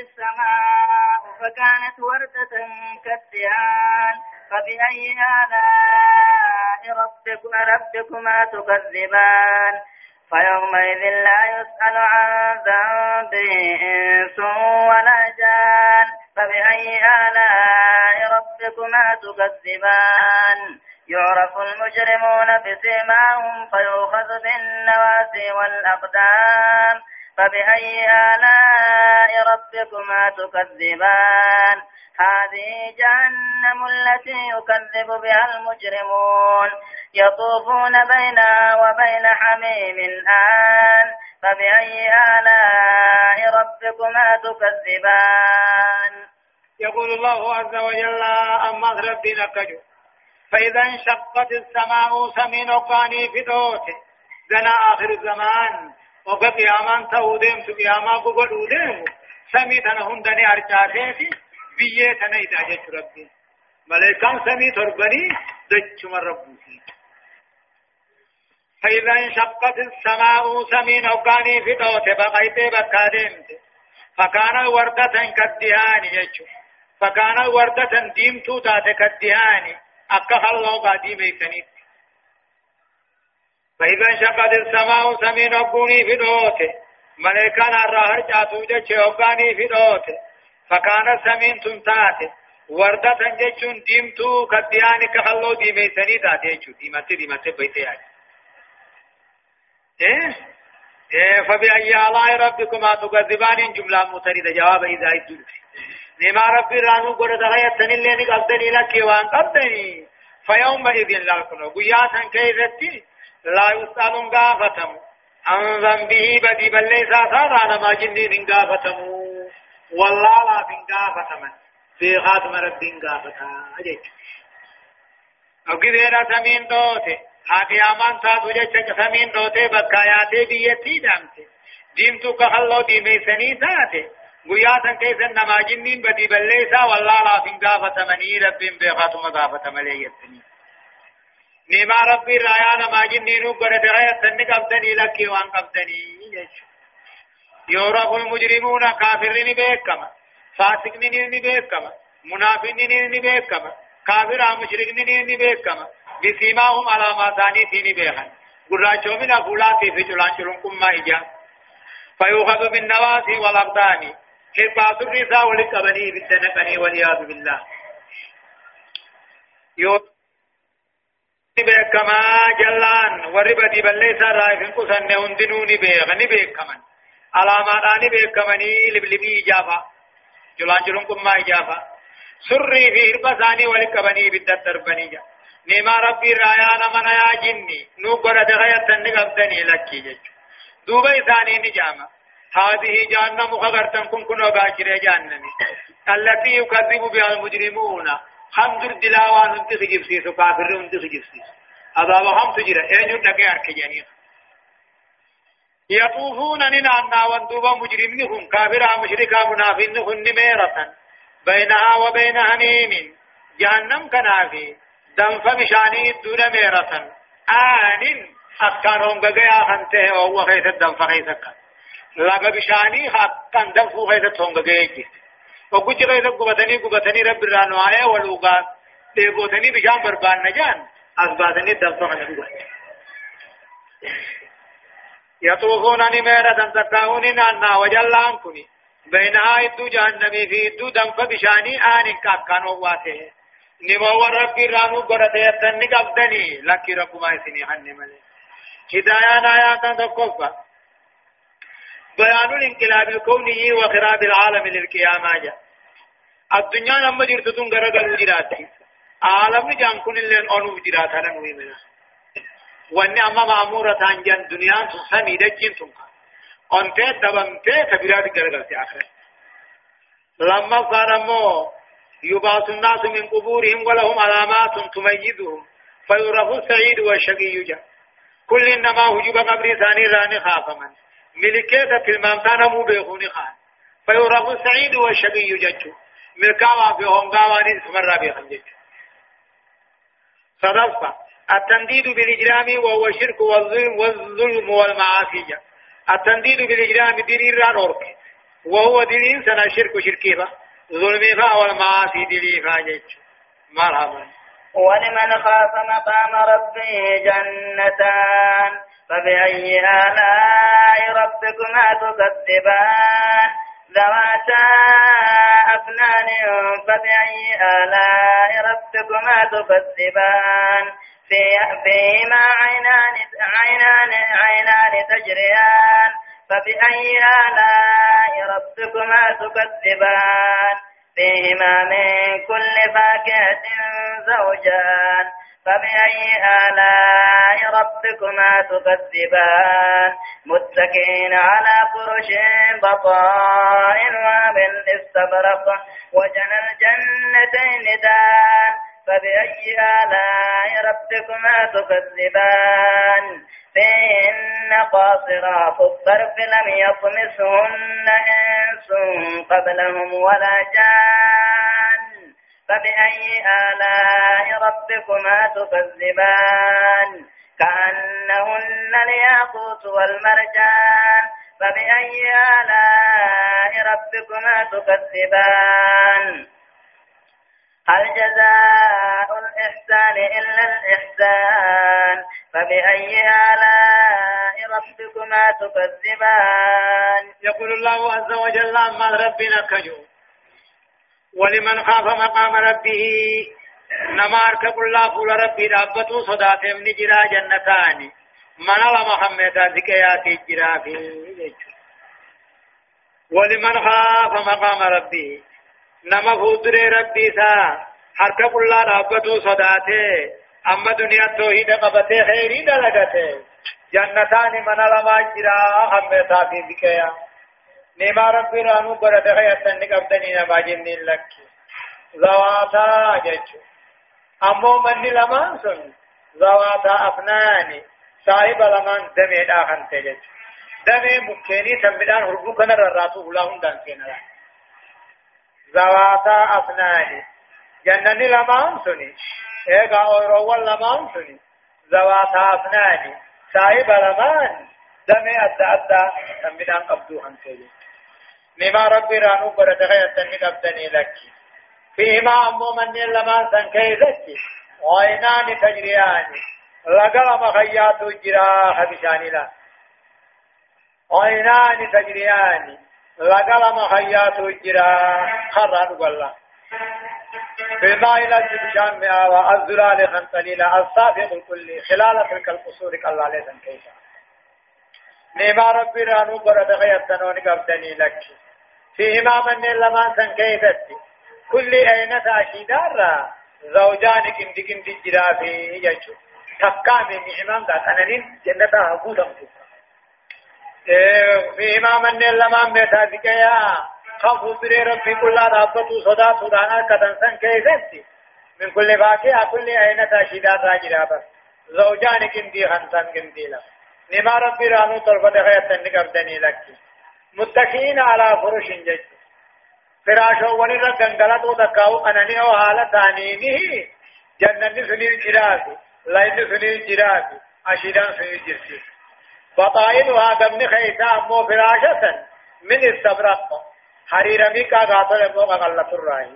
السماء فكانت وردة كالدهان فبأي آلاء ربكما ربكما تكذبان؟ فيومئذ لا يسأل عن ذنبه إنس ولا جان. فبأي آلاء ربكما تكذبان؟ يعرف المجرمون بسيماهم فيؤخذ بالنواسي والأقدام. فبأي آلاء ربكما تكذبان؟ هذه جهنم التي يكذب بها المجرمون. يطوفون بينها وبين حميم آن. فبأي آلاء ربكما تكذبان؟ يقول الله عز وجل أما ربنا كجو فإذا انشقت السماء سمين وقاني في دوته زنا آخر الزمان. وقا قيامان توديم تو قياما قبل سمي تنا هندني أرجاتي بيه تنا إداجة ربي ملائكان سمي تربني دجم ربوسي فإذا انشقت السماء سمين وقاني في دوته بقيت بكادمت فكان وردة كالدهان يجو فكان وردة ديمتو تات كالدهان أكا الله قادي ميتني فإذا انشقت السماء سمين وقوني في دوته. ملائكان الرهر جاتو جچه وقاني في دوته. فكان سمين تنتاته. وردة جچون ديمتو كالدهان كخلو ديميتني تاتي جچو ديمتي ديمتي بيتي يعني إيه؟ إيه فبأي آلاء ربكما تكذبان جملة متردة. جواب إذا يدل نما ربي رانو قد دغيا تنين لين قبضني لك وان قبضني فيومئذ لا كنو قياتا كيفتي لا يسألون غافتم عن ذنبه بدي بل ليس على ما جنين غافتم والله لا غافتم في خاتم ربي غافتا أجيك أو كذيرا سمين دوتي. قيامان تاتو جچ سمين دوته بکایاته بیتی دامته ديمتو كخلو ديمي سني تاته گویاتن کیسن نماجنین بدی بلیسا والله لا فين غافت منی رب بغاتم غافت ملیتنی نیما ربی رایا نماجنینو گرد غیتن قبدنی لکی وان قبدنی يورف المجرمون كافرين بكما فاسقين بكما منافقين بكما كافر مشركين بكما بسيماهم على ما ثاني تيني بيخن قراچو من أفولاتي في جلان جلون كما إجا. فيوخذ بالنواسي والأبدان. كربات الرسا ولقبني بالدنقني والعياذ بالله. يو بكما جلان وربدي بليسا رايفن قسن هندنوني بيغني بكمن علامات آني بكمني لبلبي إجافة جلان جلون كما إجافة سري في إربساني ولقبني بالدتربني جا نما ربي رايانا من يا جني نوبر دغيا تنقبدني لكي جج دوبا إثاني نجامة هذه جهنم خبرتن كن كنو باكر جهنم التي يكذب بها المجرمون حمد الدلاوان انت سجب سيسو كافر انت سجب سيسو عذاب هم تجرى اين يدقى ارك جنيخ يطوفون ننا واندوبا مجرمين كافر مشركا منافين هن نميرة بينها وبين حميم جهنم كنافي دنف بشاني دون ميرة آن أكانهم بقيا خنته وهو خيث الدنف خيثك لغا بشاني حقا دنفو خيث تهم بقيا وكجي خيث قبتني قبتني رب الرانو آية والوغا ديبوتني بشان بربان نجان أثباتني دنف خيث يطوفون نميرة تتاون نانا وجلان كني بينها إدو جهنمي في إدو دنف بشاني آن كاكانو واته نمو ربي رانو قرأت يتني قبدني لكي ربما يسني حن ملي هدايان آيات تقفى بيان الانقلاب الكوني وخراب العالم للقيامة جاء الدنيا لما جرت تنقر قلو جراتي عالم جان كن اللي آنو جرات هذا نوي منا واني اما مامورة تانجان دنيا سمي دجين تنقى انت دبنت كبيرات قرقلت آخر لما فارمو يبعث الناس من قبورهم ولهم علامات تميزهم فيعرف السعيد والشقي كل إنما هجب قبر ثاني راني خافما ملكية في المامتان مو بيخوني خان. فيعرف السعيد والشقي جاء ملكاوا في هنغاواني سمرا بيخن جاء صدفة. التنديد بالإجرام وهو الشرك والظلم والظلم والمعاصي التنديد بالإجرام دين الران أورك. وهو دليل سنة شرك شركي با. ظلمي فا والمعاصي دليل فا جيش مرحبا. ولمن خاف مقام ربه جنتان. فبأي آلاء ربكما تكذبان؟ ذواتا أفنان فبأي آلاء ربكما تكذبان؟ فيهما عينان عينان عينان تجريان؟ فبأي آلاء ربكما تكذبان؟ فيهما من كل فاكهة زوجان. فبأي آلاء ربكما تكذبان؟ متكئين على فرش بطائنها من استبرق وجنى الجنتين دان. فبأي آلاء ربكما تكذبان؟ فإن قاصرات الطرف لم يطمسهن إنس قبلهم ولا جان. فبأي آلاء ربكما تكذبان؟ كأنهن الياقوت والمرجان. فبأي آلاء ربكما تكذبان؟ هل جزاء الإحسان إلا الإحسان؟ فبأي آلاء ربكما تكذبان؟ يقول الله عز وجل عما ربنا كجو ولمن خاف مقام ربه. نمار كقول فول ربي ربطو صداته من جرا جنتان. من الله محمد ذكيات جرا في ولمن خاف مقام ربه نما فودر ربي سا. حركة كلا رابطو صداته. أما دنيا توحيد قبته خيري دلگته جنتان من لما جرا هم صافي ذكيا نما ربي رانو برد خيطن نقبتني نما جنين لك. زواتا جچو أمو من لما سن. زواتا أفناني. صاحب لمن دمي داخن تجچ دمي مكيني سمدان هربو كنر راتو هلاهم دان كينا زواتا أفنان جنن لمان سني. إيقا أوروال لمان سني. زواتا أفنان سايب لمان دمي أدى أدى تنبدان قبدو هنسيجي نما ربي رانو برتغي أتني قبدني لك. فيهما أمو من لمان سنكيزتي وعينان تجريان لقل مخيات جراح بشاني لا. عينان تجريان لقل مخيات الجرا خران والله بالماء لا تبشان مئة الزلال خنطليلا الصافق الكل خلال تلك القصور كالله ليسن كيسا. نيما ربي رانو برد غيرتنون قبدني لك. فيهما من لما سن كيفتي. كل أين تأشيدار زوجان كندي كندي جرافي يجو. تكامي نعمان ذات. أننين جنة هبودا فيما من لما ميتا يا خاف بري ربي كل رابطو صدا سودانا كتنسن كيفتي. من كل باكي كل أين تاشيدات راجرا بس زوجان كندي خنسان كندي لا نما ربي رانو طرفة غيرت نقبدني لك متكئين على فرش جج فراشو ونرى گنگلتو دکاو انني أو حالت آنينه جنن سنين جراسي لين سنين جراسي اشيدان سنين جرسي بطائنها دمن خيسا مو فراشة من استبرق حرير ميكا غاطر موقع غلط الرأي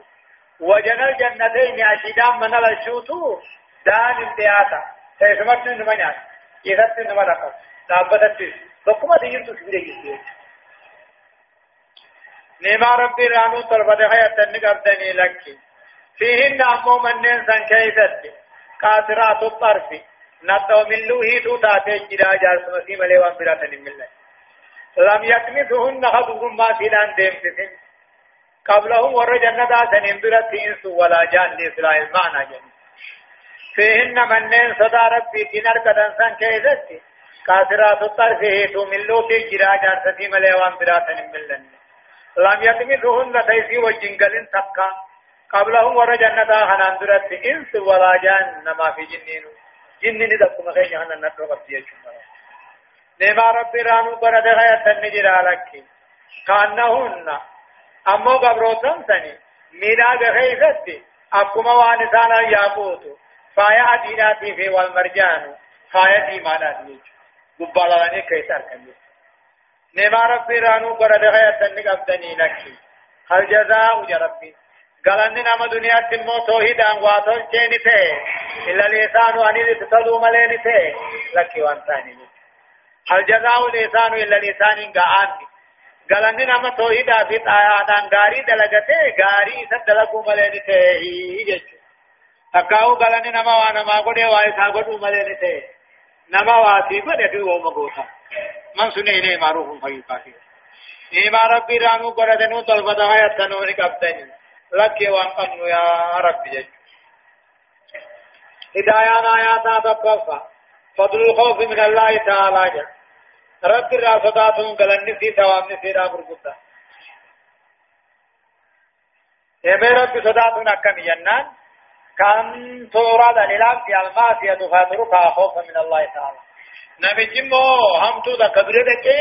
وجن الجنتين أشيدان من الشوتو دان انتياتا سيسمت من يثت من مرقب دابتت بكما تجيب تسبيل جسد نما ربي رانو طلبة خيات نقبدني لك فيهن أمو منين سن كيست قاصرات الطرف نتو من لوهي تو تاتي جرا جالس مسيم لي وان براتن ملة لم يكنسهن خبهم ما سيدان ديم سسن قبلهم ور جنة سنين برات إنس ولا جان لإسرائيل معنا جن فيهن منين صدا ربي تنر قدن سن كيستي قاصرات الطرف هيتو من لوهي جرا جالس مسيم لي وان براتن ملة لم يكنسهن تيسي وجنقل تبقى قبلهم ور جنة هنان درات إنس ولا جان نما في جنينو. جنني دكما خي جهنم نتو قبضي يجمع نما رب رانو برد غير تنجر لك كأنهن. أمو قبروتن سني. ميرا بخيفتي أكما وانسانا ياقوت فايا أديناتي في والمرجان فايا ديمانات يجو قبالا لني كيسار كنجر نما ربي رانو قرد غير تنك أبدني لكي هل جزاء ربي قال أن نما دنيا تمو توحيد أن واتون جيني تي إلا الإنسان أن يتسلو مليني تي لكي وانتاني هل جزاء الإنسان إلا الإنسان قاعد قال أن نما توحيد في آيات غاري دلغته غاري سدلقو مليني تي تکاو قال أن نما وأنا ما قد وايسا قدو مليني تي نما واسي قد في ومقوتا من سنه معروف فيقاتل نيما ربي رانو قردنو طلبتا يتنو نكبتني لك وانقن يا رب جج هدايان آيات تبقى فضل الخوف من الله تعالى جل رب الرافضاتهم قلن في ثواب نسيرا برقصة يمي رب صداتنا كم ينان كان تورا دليلان في الماسية فاتركها خوفا من الله تعالى. نمجي مو هم تو دا كبير دكي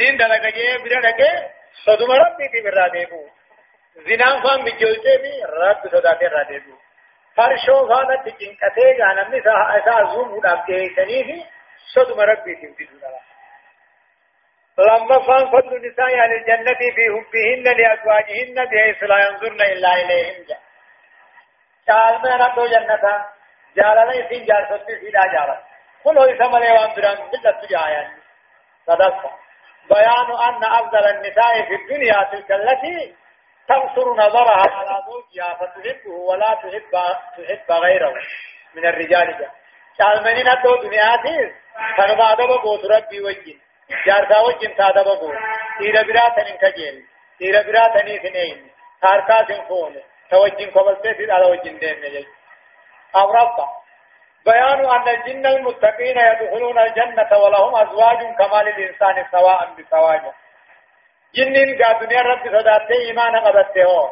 نين دلقا جي بير دكي صدوم ربي في برا ديبو. زنان فان بجوجه بي رب صداته را ديبو. فرشو فانا تجين كته جانا مي سا اسا زوم وداب كي سنيفي صدوم ربي في برا لما فان فضل النساء على الجنة في حبهن لأزواجهن بحيث لا ينظرن إلا إليهم جاء قال ما نبدو جنة جالنا يسين جال ستي سيدا جالنا كل هو يسمى ليوان بران بلت جايا صدق بيان أن أفضل النساء في الدنيا تلك التي تنصر نظرها على زوجها فتحبه ولا تحب تحب غيره من الرجال. جاء قال من نتو دنياتي فنما دبا قوت ربي وجين جارتا وجين تا دبا قوت تيرا براتن انكجيل تيرا براتن اثنين. تاركا سنفون. توجين قبل سيد على وجين دين أو ربا. بيان أن الجن المتقين يدخلون الجنة ولهم أزواج كمال الإنسان سواء بسواء جنين قا دنيا رب صداته إيمان قبته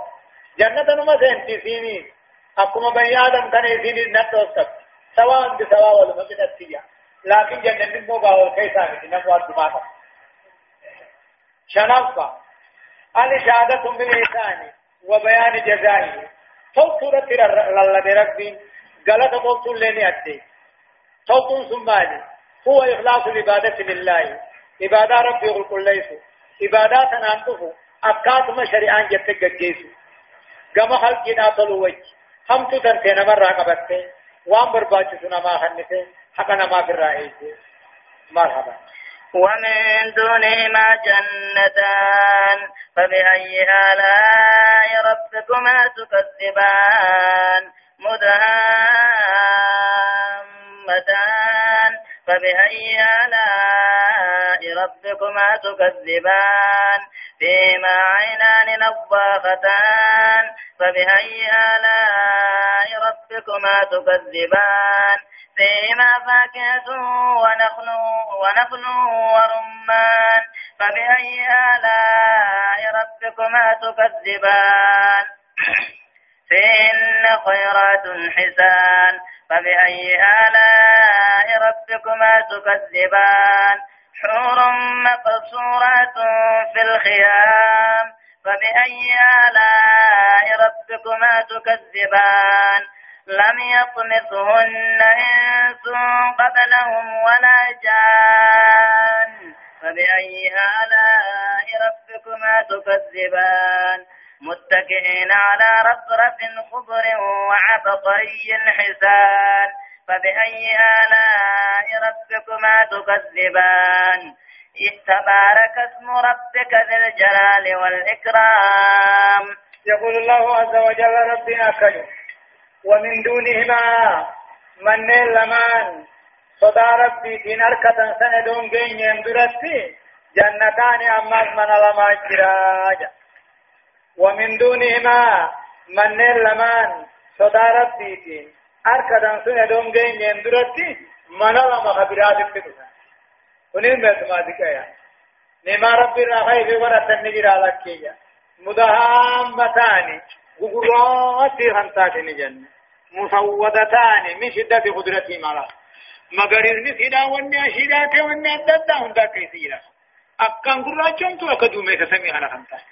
جنة نما سنتي سيني أكما بني آدم كان يسيني نتوسط سواء بسواء ولمكن التجاه لكن جنة نمو قاول كيسا نمو الدماغ شنفة الإشادة بالإنسان. وبيان جزائه فوق سورة ربي. غلط قلت لني أدي توقن سمالي هو إخلاص العبادة لله. عبادة ربي يقول كل ليس. عبادات أنته أكاد ما شريعان جتك جيسو كما خلقنا طلو وجه. هم تدرتين مرة قبته وان برباچ سنا ما خنته حقنا ما برائيته مرحبا. ومن دونهما جنتان فبأي آلاء ربكما تكذبان؟ مدهامتان فبأي آلاء ربكما تكذبان؟ فيما عينان نضاختان فبأي آلاء ربكما تكذبان؟ فيما فاكهة ونخل ونخل ورمان فبأي آلاء ربكما تكذبان؟ فإن خيرات حسان فبأي آلاء ربكما تكذبان؟ حور مقصورات في الخيام فبأي آلاء ربكما تكذبان؟ لم يطمثهن إنس قبلهم ولا جان. فبأي آلاء ربكما تكذبان؟ متكئين على رفرف خضر وعبقري حسان. فبأي آلاء ربكما تكذبان؟ تبارك اسم ربك ذي الجلال والإكرام. يقول الله عز وجل ربنا كريم ومن دونهما من لمان صدى ربي في نركة سندون جين يندرتي جنتان أماس من لما جراجا ومن دونهما من لمان صدى ربي أركضان سنة دون جين يندرتي من لما خبرات الفتنة ونين بيت ما ذكايا نما ربي راخي في ورا تنجر على كيا مدهامتان غغراتي خمسات نجن. مسودتان من شدة قدرتي مگر إذن سيدا وني أشيدا وني أددا هندا كيسيرا أكان قرآن تو أكدومي كسمي على خمسات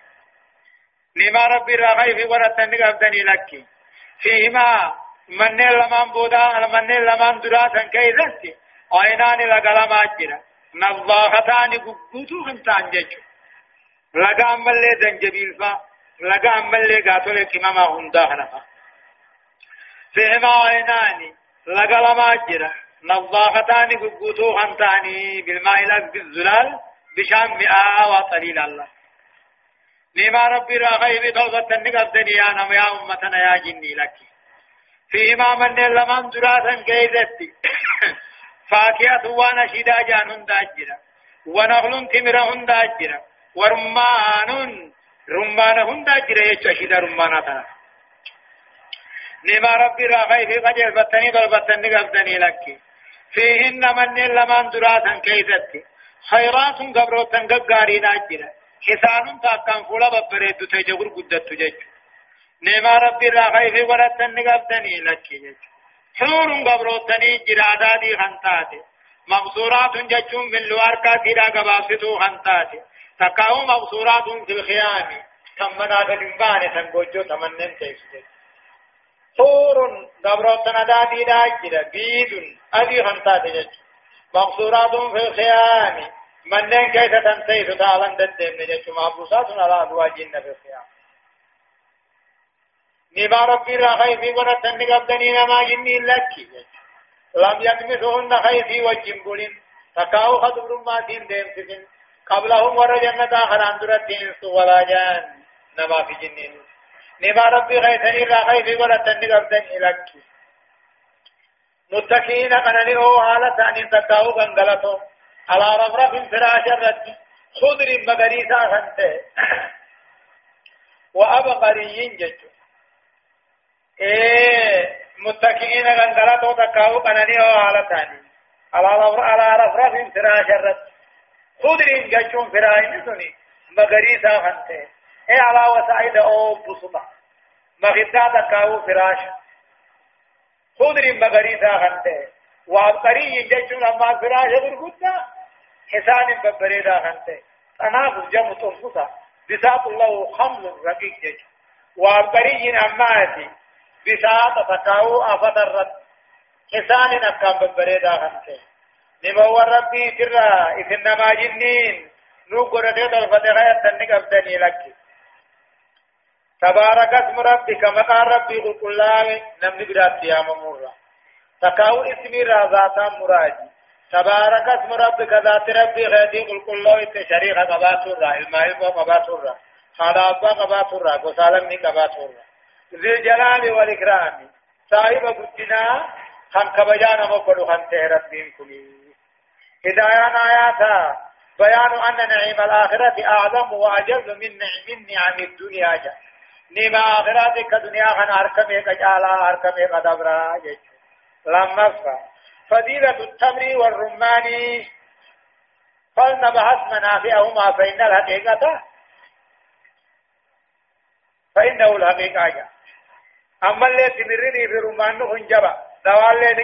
نما ربي راغي في ورا تنك أبدني لك فيهما من لمن بودا من لمن دراسا كيزنتي عينان لقلما جرا نضاختان قبوتو خنتان جيجو. لقا أمالي زنجبيل فا. لقا أمالي قاتل كماما هندا هنفا فيهما عينان لقا لما جرا نضاختان قبوتو خنتاني بالماء لك بالزلال بشام مئة وطليل الله نما ربي راغي بطلبة النقب يا نم يا أمتنا يا جني لك فيهما من لمن دراسا كيزتي فاكهة وأنا شدا جان داجرا ونخل تمر هنداجرا ورمان رمان هنداجرا يشدا رمانا تنا نما ربي راغي في قجل بطني بل بطني قبضني لك فيهن من لمن دراسا كيزتي خيرات قبروتا قبقارين أجرا حسان تاكان فولا ببريد تجور قدت جج نما ربي راغي في ورطن قبضني لك حور قبروتني جرادادي خنتاتي مبصورات ججون من لواركا تيرا قباستو خنتاتي تكاو مبصورات في الخيام. تمنا فلنباني تنقوجو تمنن تيسجد حور قبروتنا دادي داجرا بيد أبي خنتاتي جج مبصورات في الخيام. منن كيف تنتهي تعالى دندم جج محبوسات على أدواجين في الخيام. نما ربي را خيفي ورتن قبدني نما جني لكي. لم يكمثهن خيفي وجم قولين تكاو خدر ما دين ديم سفن قبلهم ور جنة آخران درتين ولا جان. نما في جنين. نما ربي خيفني را خيفي ورتن قبدني لكي متكئين قنني هو حالة أن تكاو غنغلتو على رفرف فراش الرد. خضر مغريسا خنته وأبقريين ججو. إيه متكئين غندلة تكاو أو حالتاني على على رفرف فراش الرد. خضر ججون فراين سني مغريسا خنته إيه على وسائد أو بسطة مغدا تكاو فراش خضر مغريسا خنته وابقري ججون أما فراش برغدا حسان ببريدا خنته تنافس جمع تنفسا بساط الله خمر رقيق جج وابقري أماتي بساط تكاو أفدرت حسان أكام ببريدا خنته نمو ربي ترى إثنما جنين نوكر ديت الفتحة يتنك أبدني لك تبارك اسم ربك مقام ربي قل كلام نمني برات يا ممورا تكاو اسمي رازاتا مراجي تبارك اسم ربك ذات ربي غيدي قل كله شريك قباتورا المائل قباتورا هذا أبا قباتورا قسالمني قباتورا ذي الجلال والإكرام صاحب قدنا خان كبجانا مقبلو خان تهرت بهم كلي هدايان آياتا. بيان أن نعيم الآخرة أعظم وأجل من نعم نعم الدنيا جا. نعم آخرة كدنيا خان أركمي كجالا أركمي قدبرا جيش. لما فضيلة التمر والرمان. فلنبحث منافعهما فإن الحقيقة فإنه الحقيقة جا. أما اللي تمرني في رمان هنجبا دوال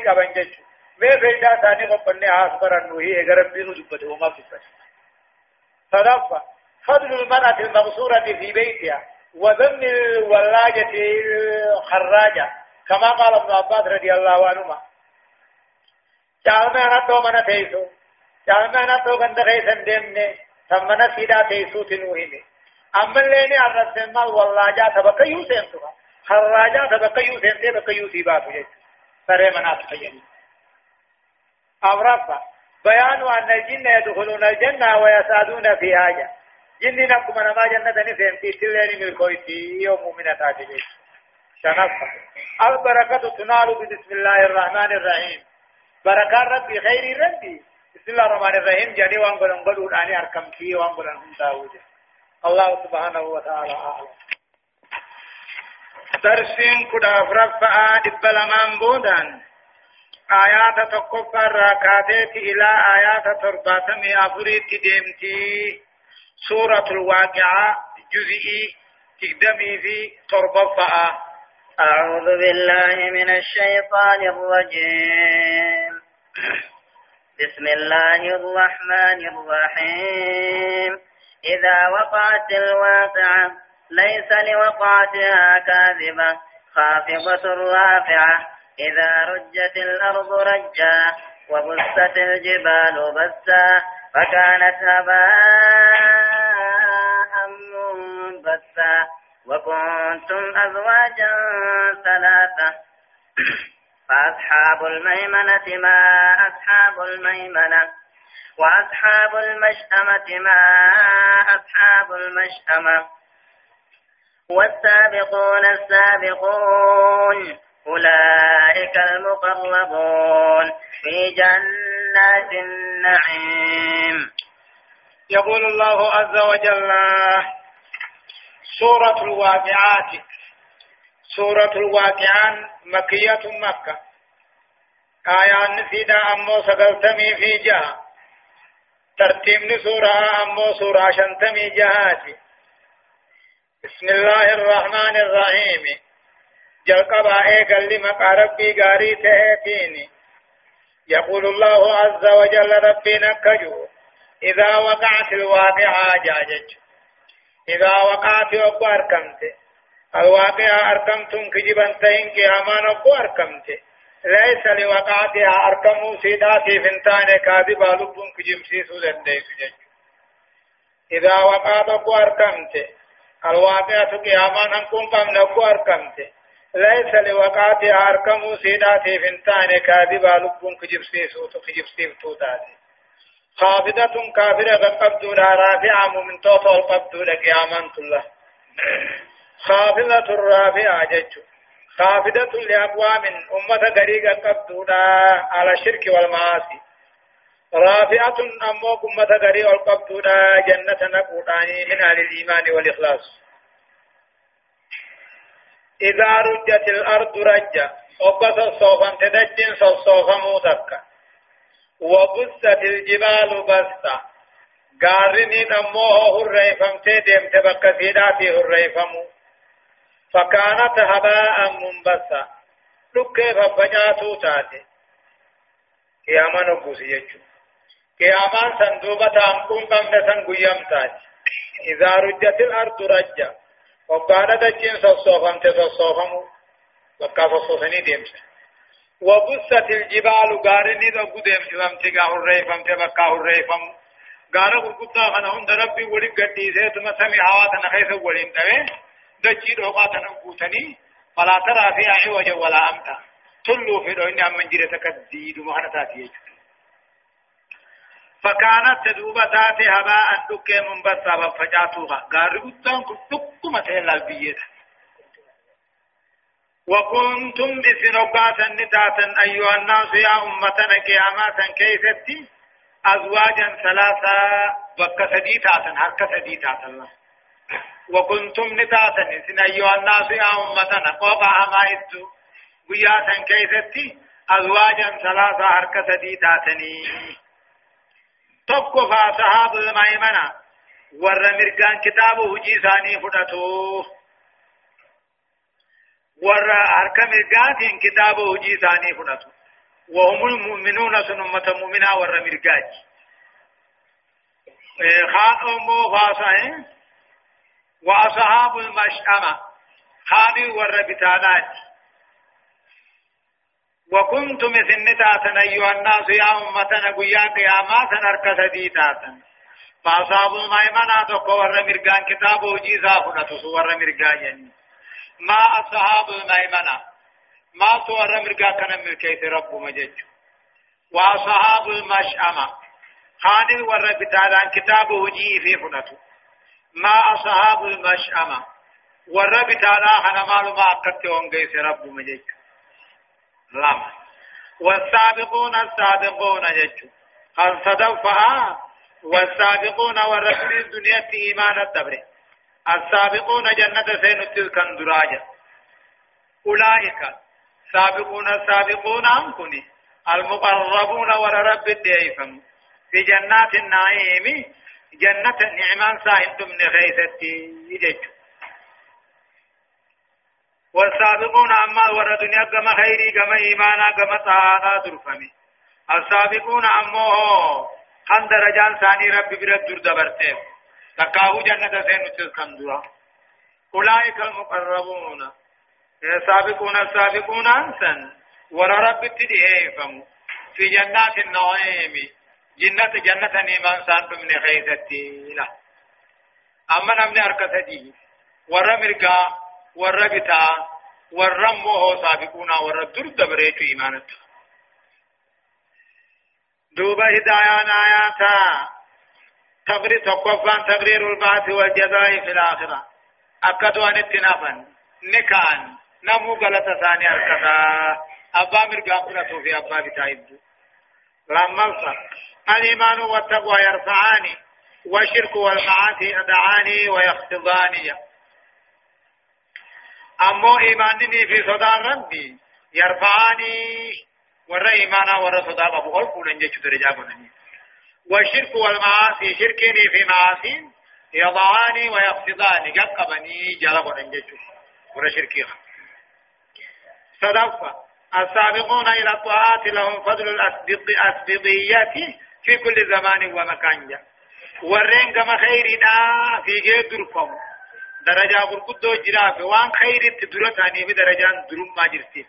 لي نقبن جيش ما فيدا ثاني قبني آسبر النوهي اگر بينو دبته وما دبته صدفة فضل المرأة المغصورة في بيتها وذم الولاجة الخراجة كما قال ابن عباس رضي الله عنهما چالما تو من تيسو چالما تو گند خيسن دمنه ثمنا سيدا تيسو تنوهي أما اللي أرسلنا والله تبقى يوسف تبقى خراجا تبقى يوسف تبقى يوسف باتو جيت سرے منات خيني أورفا بيان أن الجن يدخلون الجنة ويسعدون فيها جا جن نكم ما جنة نفهمتي تلين من الكويتي يوم مؤمنة تاجي شنفا البركة تنال بسم الله الرحمن الرحيم. بركة ربي خير ربي. بسم الله الرحمن الرحيم. جاني وانقل انقل اني أركم فيه وانقل انهم داود الله سبحانه وتعالى أعلم. درسين كدا فرفعا دبلمان بودان آيات تقفى الراكاتات إلى آيات ترباتمي أفريت ديمتي سورة الواقعة جزئي تقدمي في تربفة أعوذ بالله من الشيطان الرجيم بسم الله الرحمن الرحيم إذا وقعت الواقعة ليس لوقعتها كاذبة خافضة رافعة إذا رجت الأرض رجا وبست الجبال بسا فكانت هباء منبثا وكنتم أزواجا ثلاثة. فأصحاب الميمنة ما أصحاب الميمنة وأصحاب المشأمة ما أصحاب المشأمة والسابقون السابقون أولئك المقربون في جنات النعيم. يقول الله عز وجل سورة الواقعات سورة الواقعان مكية مكة. آيان نسيدا أمو سقلتمي في جهة. ترتيب سورة أمو سورة شنتمي جهاتي. بسم الله الرحمن الرحيم. جلقبا ايقل لمقا ربي قاري تهيتيني يقول الله عز وجل ربي نكجو إذا وقعت الواقعة جاجج. إذا وقعت أبو أركمت. الواقعة أركمتم كجبا تهين قيامان أبو أركمت. ليس لوقعتها أركموا سيداتي فنتان كاذبا لبن كجمسيسو لديك جج إذا وقعت أبو أركمت الواقعة قم نبو أركمت. ليس لوقعتها أركم سيداتي فنتان كاذبا لبون كجبسيسو كجبسيفتو تاتي خافضة كافرة قبدو لا رافعة من توتو القبدو لقيامان الله خافضة الرافعة جج خافضة لأقوام أمة غريقة قبدو على الشرك والمعاصي. رافعة أمو أمة غريقة قبدو جنة نقوداني من أهل الإيمان والإخلاص. إذا رجت الأرض رجا وبس صوفا تدجن صوفا موتك وبست الجبال بستا قارني نموه هريفم تدم تبقى سيداتي هريفم. فكانت هباء منبسا. لكي فبجاتو تاتي قياما نقوس يجو. قياما صندوبة أمكم قمنا سنقيم تاتي. إذا رجت الأرض رجا. وقال دجين صوصوفم تصوفم وقا صوصوفني ديمس وبست الجبال غارني قديم شمم تيغا هريفم تبقى هريفم غارا قرقوتا خنا هند ربي ولي غدي سي تم سمي هوا تنخيس ولين دوي. دجي دوقا تنقوتني فلا ترى فيها عوجا ولا أمتا. تلو في دو إني أمن جيرة كديد مهنة تاتي فكانت تدوبة تاتي هباء دكي منبسا فجاتوها. غاري قدام كتكما تهلا البيئة. وكنتم بسنوباتا نتاتا أيها الناس يا أمتنا قياماتا كيفتي أزواجا ثلاثة وكسدي تاتا هرك سدي تاتا وكنتم نتاتا سن أيها الناس يا أمتنا قوقع ما إدو وياتا كيفتي أزواجا ثلاثة هرك سدي تاتني mirgaan kitaaba hujii isaanii fudhatu warra harka mirgaatiin kitaaba hujii isaanii fudhatu وهم المؤمنون سنمة مؤمنة والرمرقاج خاتم خاصة وأصحاب المشأمة خامي والربطانات وكنتم سنتاتا أيها الناس يا أمتنا قيا قيامات أركس ديتاتا. فأصحاب الميمنة تقوى مرقان كتاب وجيزا فنتس ورمرقان ما أصحاب الميمنة ما صور مرقا كان ملكيت رب مجج وأصحاب المشأمة خاني وربتالان كتاب وجي في فنتو. ما أصحاب المشأمة وربتالا خنمال ما أكدت ونقيس رب مجج لما والسابقون السابقون يجو. قد صدفها والسابقون والرسول الدنيا إيمان الدبر. السابقون جنة سين تلك دراجة أولئك. سابقون السابقون أنكني. المقربون ورب الديفم في جنات النعيم. جنة النعمان ساهن من يجو والسابقون أما ور دنيا كما خيري كما إيمانا كما طهارا درفمي السابقون أما خان درجان ثاني رب برد در دبرتهم تقاو جنة سين تسكندوا أولئك المقربون. السابقون السابقون أنسن. ور رب تدهيفم في جنات النعيم. جنة جنة نيمان سان من خيثتي لا. أما نمني أركة دي ورى مرقا ورى بتا ورى موه سابقونا ورى درد بريتو إيمانته دوبا هدايان آياتا تقرير تقفان تقرير البعث والجزاء في الآخرة أكدوا أن اتنافا نكان نمو غلطة ثانية أركتا أبا مرقام في أبا بتايد لما الإيمان والتقوى يرفعان والشرك والمعاصي يدعاني ويخفضاني أمو إيمانني في صدى ربي يرفعاني ورى إيمانا ورى صدى أبو قول قولن جيش درجا قولن والشرك والمعاصي شركني في معاصي يضعاني ويخفضاني قبني جل قولن جيش ورى شركي صدفة السابقون إلى الطاعات لهم فضل الأسبقية في كل زمان ومكان ورين كما خيرنا في جي درفم درجة برقدو جرافة وان خير تدرتاني بدرجة درم ما جرتي.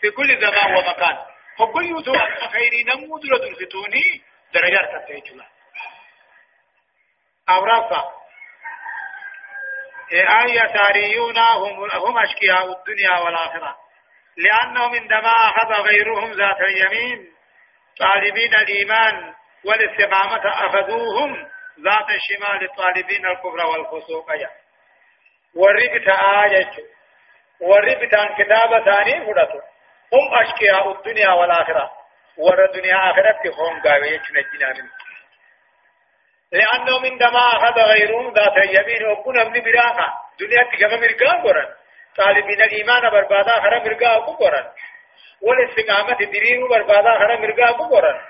في كل زمان ومكان. فكل يوتو أما خيري نمو در درفتوني درجة تتيجلا أورافا أي يساريون هم, هم أشكياء الدنيا والآخرة. لأنهم عندما أخذ غيرهم ذات اليمين طالبين الإيمان والاستقامة أخذوهم ذات الشمال طالبين الكفر والفسوق. يا وربت آية وربت عن كتابة ثاني فرطو هم أشكياء الدنيا والآخرة ور الدنيا آخرة هم قاوية نجنا لأنهم عندما أخذ غيرهم ذات اليمين وكون ابن براقة دنيا تكما مرقان قرن طالبين الإيمان بربادا خرا مرقا قرن والاستقامة دريم بربادا خرا مرقا قرن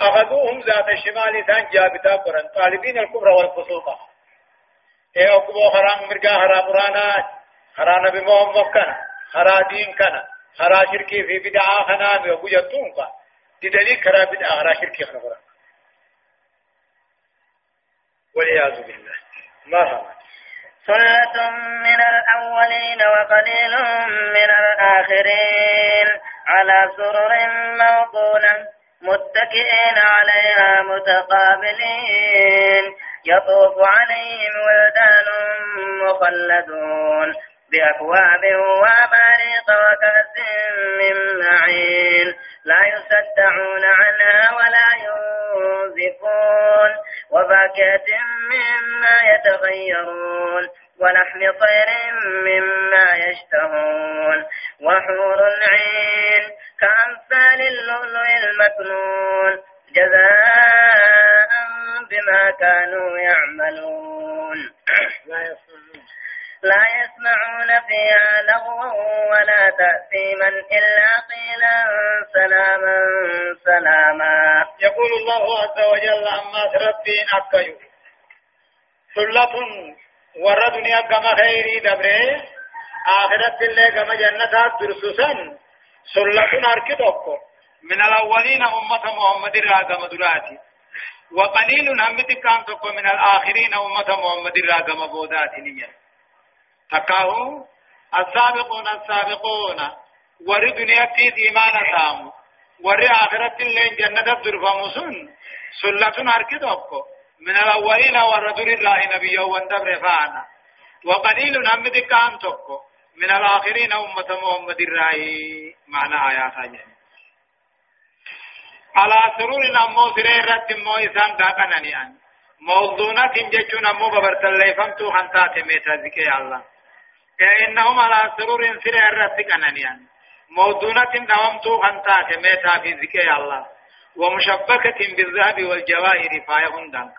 أخذوهم ذات الشمال ثان جابتا قرن طالبين الكفر والفسوق إيه أكبو خرا مرقا خرا قرانا خرا نبي محمد كان خرا دين كان خرا شركي في بدعا خنام وقجتون قا دليل خرا بدعا خرا شركي خرا قرن والعياذ بالله مرحبا ثلة من الأولين وقليل من الآخرين على سرر موضونة متكئين عليها متقابلين. يطوف عليهم ولدان مخلدون بأكواب وأباريق وكأس من معين. لا يصدعون عنها ولا ينزفون. وفاكهة مما يتغيرون. ولحم طير مما يشتهون. وحور عين كأمثال اللؤلؤ المكنون. جزاء بما كانوا يعملون. لا يسمعون. فيها لغوا ولا تأثيما إلا قيلا سلاما سلاما. يقول الله عز وجل عما تربين أكيو سلة ور دنيا كما خيري دبره آخرت الله كما جنة درسوسا سلة أركضوكو من الأولين أمة محمد راقم دراتي وقليل هم كان من الآخرين أمة محمد راقم بوداتي نيا تكاهو؟ السابقون السابقون. ور دنيا في إيمان تام ور آخرة اللي جنة درفمسون سلة أركضوكو من الأولين والرسول الله نبي وندبر فانا وقليل نمد كان توكو من الآخرين أمة محمد الرأي معنى آيات جميع على سرور نمو سرير رد مو إسان داقنني أن موضونة جتشو نمو ببرتل فمتو خنتات ميتا ذكي الله. إنهم على سرور سر الرتك أنانيان موضونة دوامتو خنتات ميتا في ذكر الله. ومشبكة بالذهب والجواهر فايهن دنك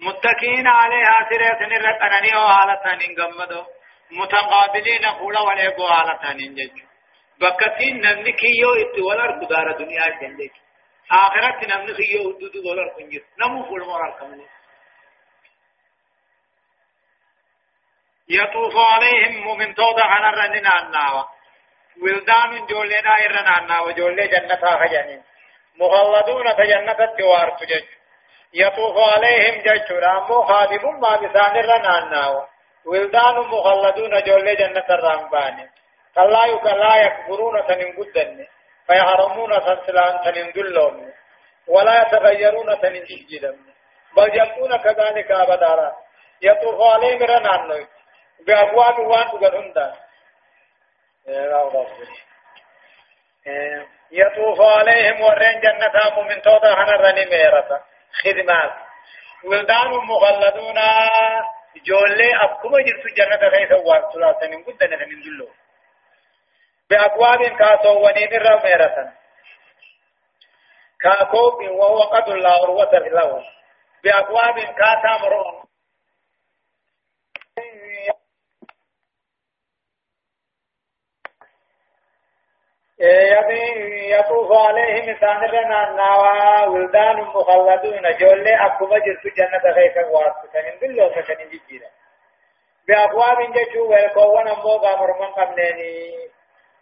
متكئين عليها سرية نرت أناني وحالة ننقمدو متقابلين قولا وليقو حالة ننجج بكتين نمنكيو اتوالر قدار دنيا جنجج آخرت نمنكيو ادودو دولار كنجر نمو فول مرار كمني يطوف عليهم مؤمن توضع على الرنين الناوة ولدان جولنا إرنا الناوة جولي جنة خجانين مخلدون تجنة التوار تجج يطوف عليهم جج رامو خادم ما بسان الرنا الناوة ولدان مخلدون جولي جنة الرامبان كلا يكلا يكبرون تنين قدن فيحرمون تنسلان تنين دلون ولا يتغيرون تنين جدا بل يبقون كذلك أبدا يطوف عليهم رنان بأبواب وان تقدون يطوف عليهم ورين جنة من توضا هنرني ميرة خدمات ولدان مغلدون جولي أبكما جرت جنة خيث وارسلات من قدنا من دلو بأبواب كاسو ونين الرميرة كاكوب وهو قد لا عروة له بأبواب كاتا مرون يطوف عليهم سانرنا ناوا ولدان مخلدون. جولي أكما جرس جنة خيكا واسطة. من دلو فكن جيجيرا. بأبواب جچو ويكوون أمو غامر من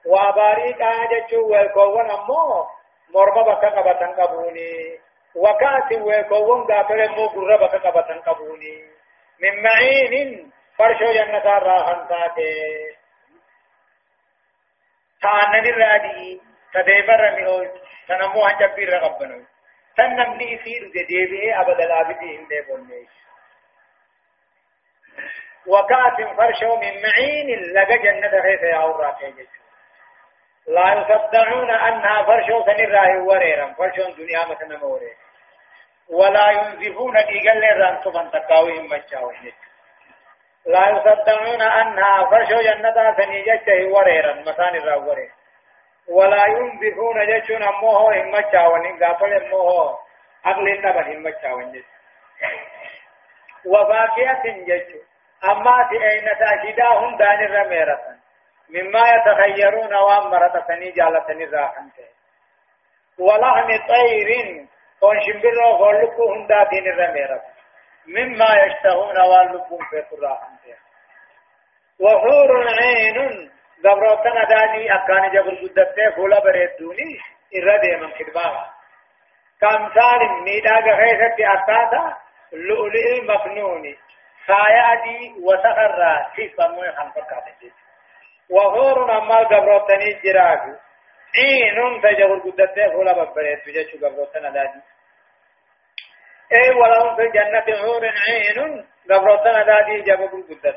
واباريكا جچو ويكوون أمو مرمى بكا قبطن قبوني وكأس ويكوون غافر أمو قرر بكا قبطن قبوني من معين فرشو جنة راحن تاتي تانن الرادي تدبر ميو تنمو هنجبير ربنا تنمني يصير جديبه أبد العابدين ده بولني وكات فرشو من معين لقى جنة خيف يا أورا لا يصدعون أنها فرشو سنراه وريرا فرشو دنيا مثلا موري ولا ينزفون ديقل ران سبحان تقاوهم مجاوهم لا يصدقون أنها فرشو جنة سنيجته وريرا مسان الروري ولا ينبهون جشون أموه هم مجاوان قابل أموه أقل النبل هم مجاوان وفاكهة جشو أما في أين تأشداهم دان الرميرة؟ مما يتخيرون وامرة سني جالة راحن ولحم طير ونشبر وخلقهم داتين الرميرة. مما يشتهون واللبون في قراءة وحور عين دبروتنا داني أكان جبر قدتة فولا بريدوني إرده من كدباغا كمثال ميداغ غيثة أتاتا لؤلؤ المكنون سايادي وسخر في سموه خنفر وحور أما دبروتني جراغ عين تجبر قدتة فولا بريدوني جيشو دبروتنا داني اي ولهم في الجنة حور عين قبرتنا دادي جابوا قدت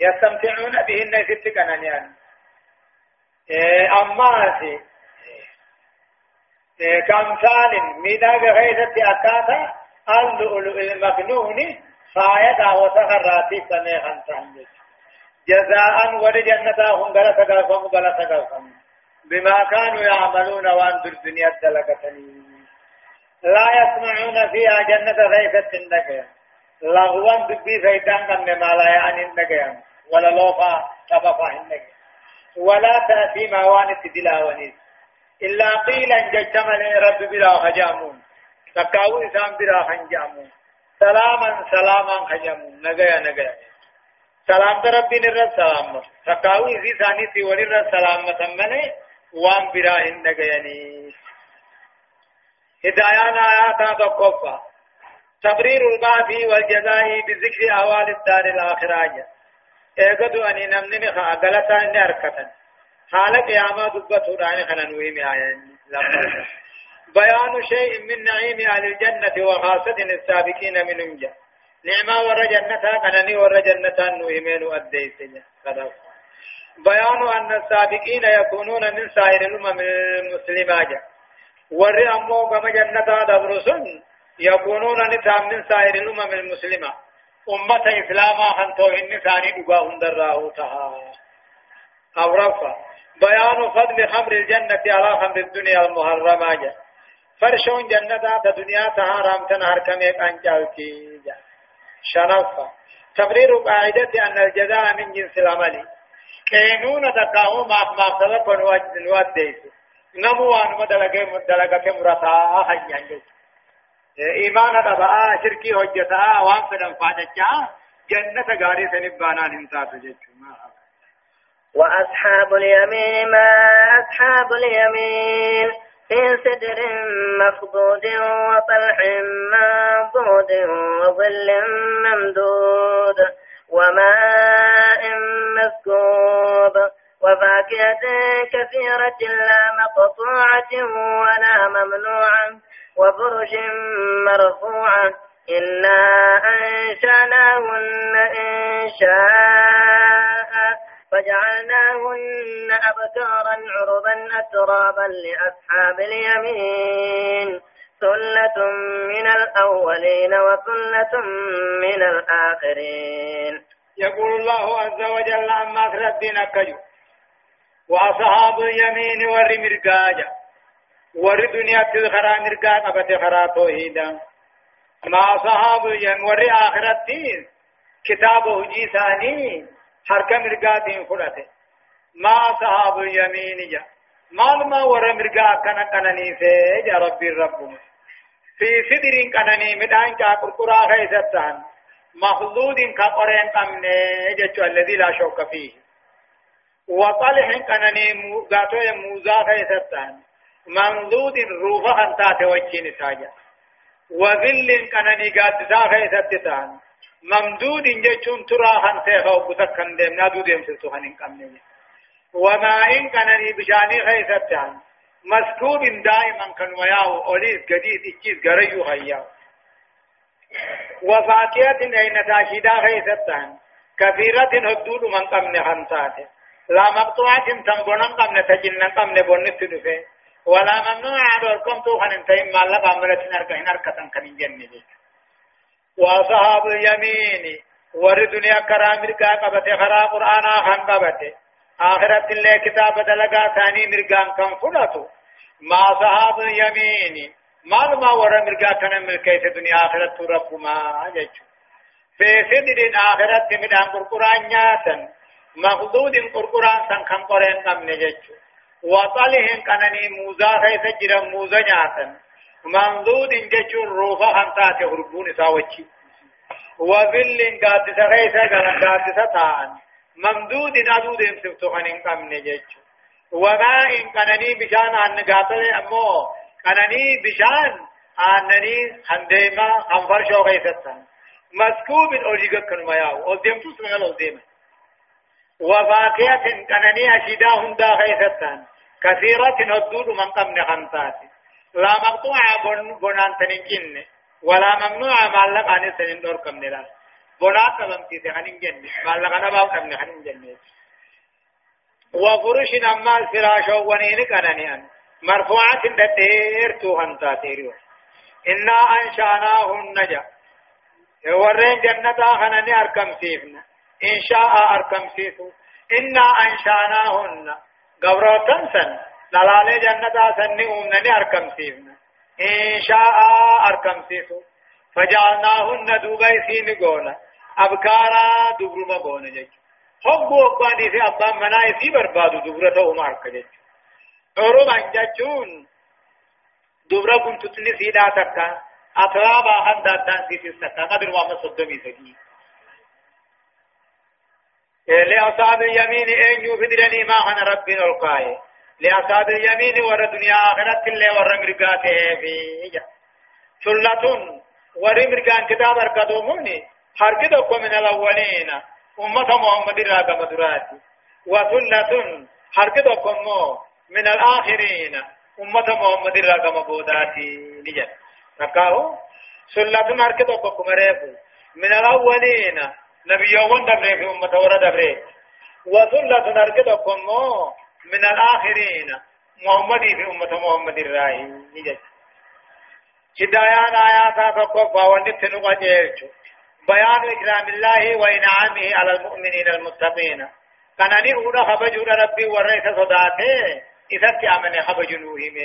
يستمتعون بهن ست كنانيان إيه أما سي. إيه كمثال ميداغ غيثة أكاتا اللؤلؤ المكنون فايدا وسخراتي سنيخا تحمل جزاء ولجنة هم غلط غلطهم غلط غلطهم. بما كانوا يعملون وأن الدنيا دلقتني. لا يسمعون فيها جنة غيثة النجاة لغوا دبي فيدان قمنا ما لا يعني النجاة ولا لوفا تبقى النجاة ولا تأتي موانت دلاونيس إلا قيلا ججمل رب بلا خجامون. تكاو إسام بلا خنجامون. سلاما سلاما خجامون. نجاة نجاة سلام ربي نرد سلام تكاو إسي ثاني سيولي رد سلام مسمني وان بلا النجاة هدايان آيات تقفى تبرير البعث والجزاء بذكر أهوال الدار الآخرة ايقدو أني نمني خا غلطا إني أركتا حال قيامة دبته دعني خننوهم آيان بيان شيء من نعيم أهل الجنة وخاصة السابقين منهم جاء نعمة ور جنة كنني ور جنة نوهمين أديسين بيان أن السابقين يكونون من سائر الأمم المسلمة ور أمو كما جنة دبرسن يكونون نتام من سائر الأمم المسلمة. أمة إسلاما خنتو إن ثاني دقاهم دراه تها. أو رفع بيان فضل خمر الجنة على خمر الدنيا المحرمة فرشون جنة الدنيا تها رام تنهر كميك أنجالتي شنفة تقرير قاعدة أن الجزاء من جنس العمل. كينون تقاهم ما ما سبب نواد ديسو نمو وان مدلقه مدلقة مرتا حنيان إيمان دبا شركي حجتا وان فدن فادچا جنة غاري سنبانا نمتات جچما وأصحاب اليمين ما أصحاب اليمين. في سدر مخضود وطلح منضود وظل ممدود وماء مسكوب وفاكهة كثيرة لا مقطوعة ولا ممنوعة وفرش مرفوعة. إنا أنشأناهن إنشاء فجعلناهن أبكارا عربا أترابا لأصحاب اليمين. ثلة من الأولين وثلة من الآخرين. يقول الله عز وجل عما تردين كجو وأصحاب اليمين ور مرقاجا ور دنيا تذخرا مرقا قبت خرا توحيدا. ما أصحاب اليمين ور كتابه جيساني. حركة مرقاتين فلته ما أصحاب اليمين جا مال ما ور مرقا كان كنني في جا ربي ربهم في سدر كنني مدان كا قرقرا خيستان مخلود كقرين قمني جتو الذي لا شوك فيه وصالح كنني غاتو موزا خيستان منذود روحا انتات وجين ساجا وذل كنني غاتزا خيستان ممدود جتون ترا هن سيخو بتكن ديم نادو ديم سلتو هنين قمني وما إن كنني بشاني خيستان مسكوب دائما كان وياه أوليس جديد إجيز غريو هيا وفاكهة أين تاشيدا خيستان كثيرة هدود من قمن خمسات لا مقطوعة تنبونا قمن تجنن قمن بونت دفه ولا ممنوع على الكم توخن انتهم ما لقى عملت نركة نركة كان جنة وأصحاب اليمين ور دنيا كرام مرقا قبته خرا قرآن خان قبته آخرت الله كتاب دلقا ثاني مرقان كم فلتو ما صحاب اليمين مال ما ورا مرقا كان ملكيت الدنيا آخرت رب ما جيش في سدر آخرت من أن قرقران نياتا مخدود قرقران سن كم قرين قم نجيش وطلهم كانني موزا خيس جرا موزا نياتا منذود جيش روفا خمسات هربون ساوچي وظل قادسة خيس قادسة تان ممدود أدود امسفتو خنين قم نجيش وما إن كنني بشان أن قاتل أمو كنني بشان أنني هنديما خنفر شو غيثتا مسكوب أوليغا كن مياو أوديم تو سمع الأوديم وفاكهة كنني أشيدا هندا غيثتا كثيرة هدود من قمن خمسات لا مقطوعة بن بنان تنجن ولا ممنوع معلق عن سنين دور كم نلاس بنات لم تتخنين جن معلق أنا باو كم نخنين جن وفرش أما الفراش ونين كننيان مرفوعة تدير توهن تاتيريو. إنا أنشأناهن نجا. ورين جنة خنني أركم سيفنا إن شاء أركم سيفو. إنا أنشأناهن. قبروتن سن. للالي جنة سني أمنني أركم سيفنا إن شاء أركم سيفو فجعلناهن دوبي سين قولا أبكارا دبرما قونا جيجو hoggu obbaanii fi abbaan manaa isii barbaadu dubra ta'uma harka jechuudha. Oromaan jechuun dubra guntutni siidhaa takka atraabaa handa addaan siisis takka qadir waama soddomii sadii. لأصحاب اليمين أن يفدرني ما خنا ربي القاي لأصحاب اليمين ور دنيا آخرت اللي ور مرقاته في ثلة ور مرقان كتاب أركضوموني حركضكم من الأولين أمة محمد راقم دراتي وثلة حركتكم من الآخرين أمة محمد راقم بوداتي نجد نكاهو ثلة حركتكم ريفو من الأولين نبي يوم دبري في أمة ورد دبري وثلة حركتكم من الآخرين. محمد في أمة محمد الراهي هدايان آيات فقفا ونتنو قجيرتو بيان إكرام الله وإنعامه على المؤمنين المتقين. كان أني أولا خبجور ربي ورئيس صداته. إذا أمن خبجنوهم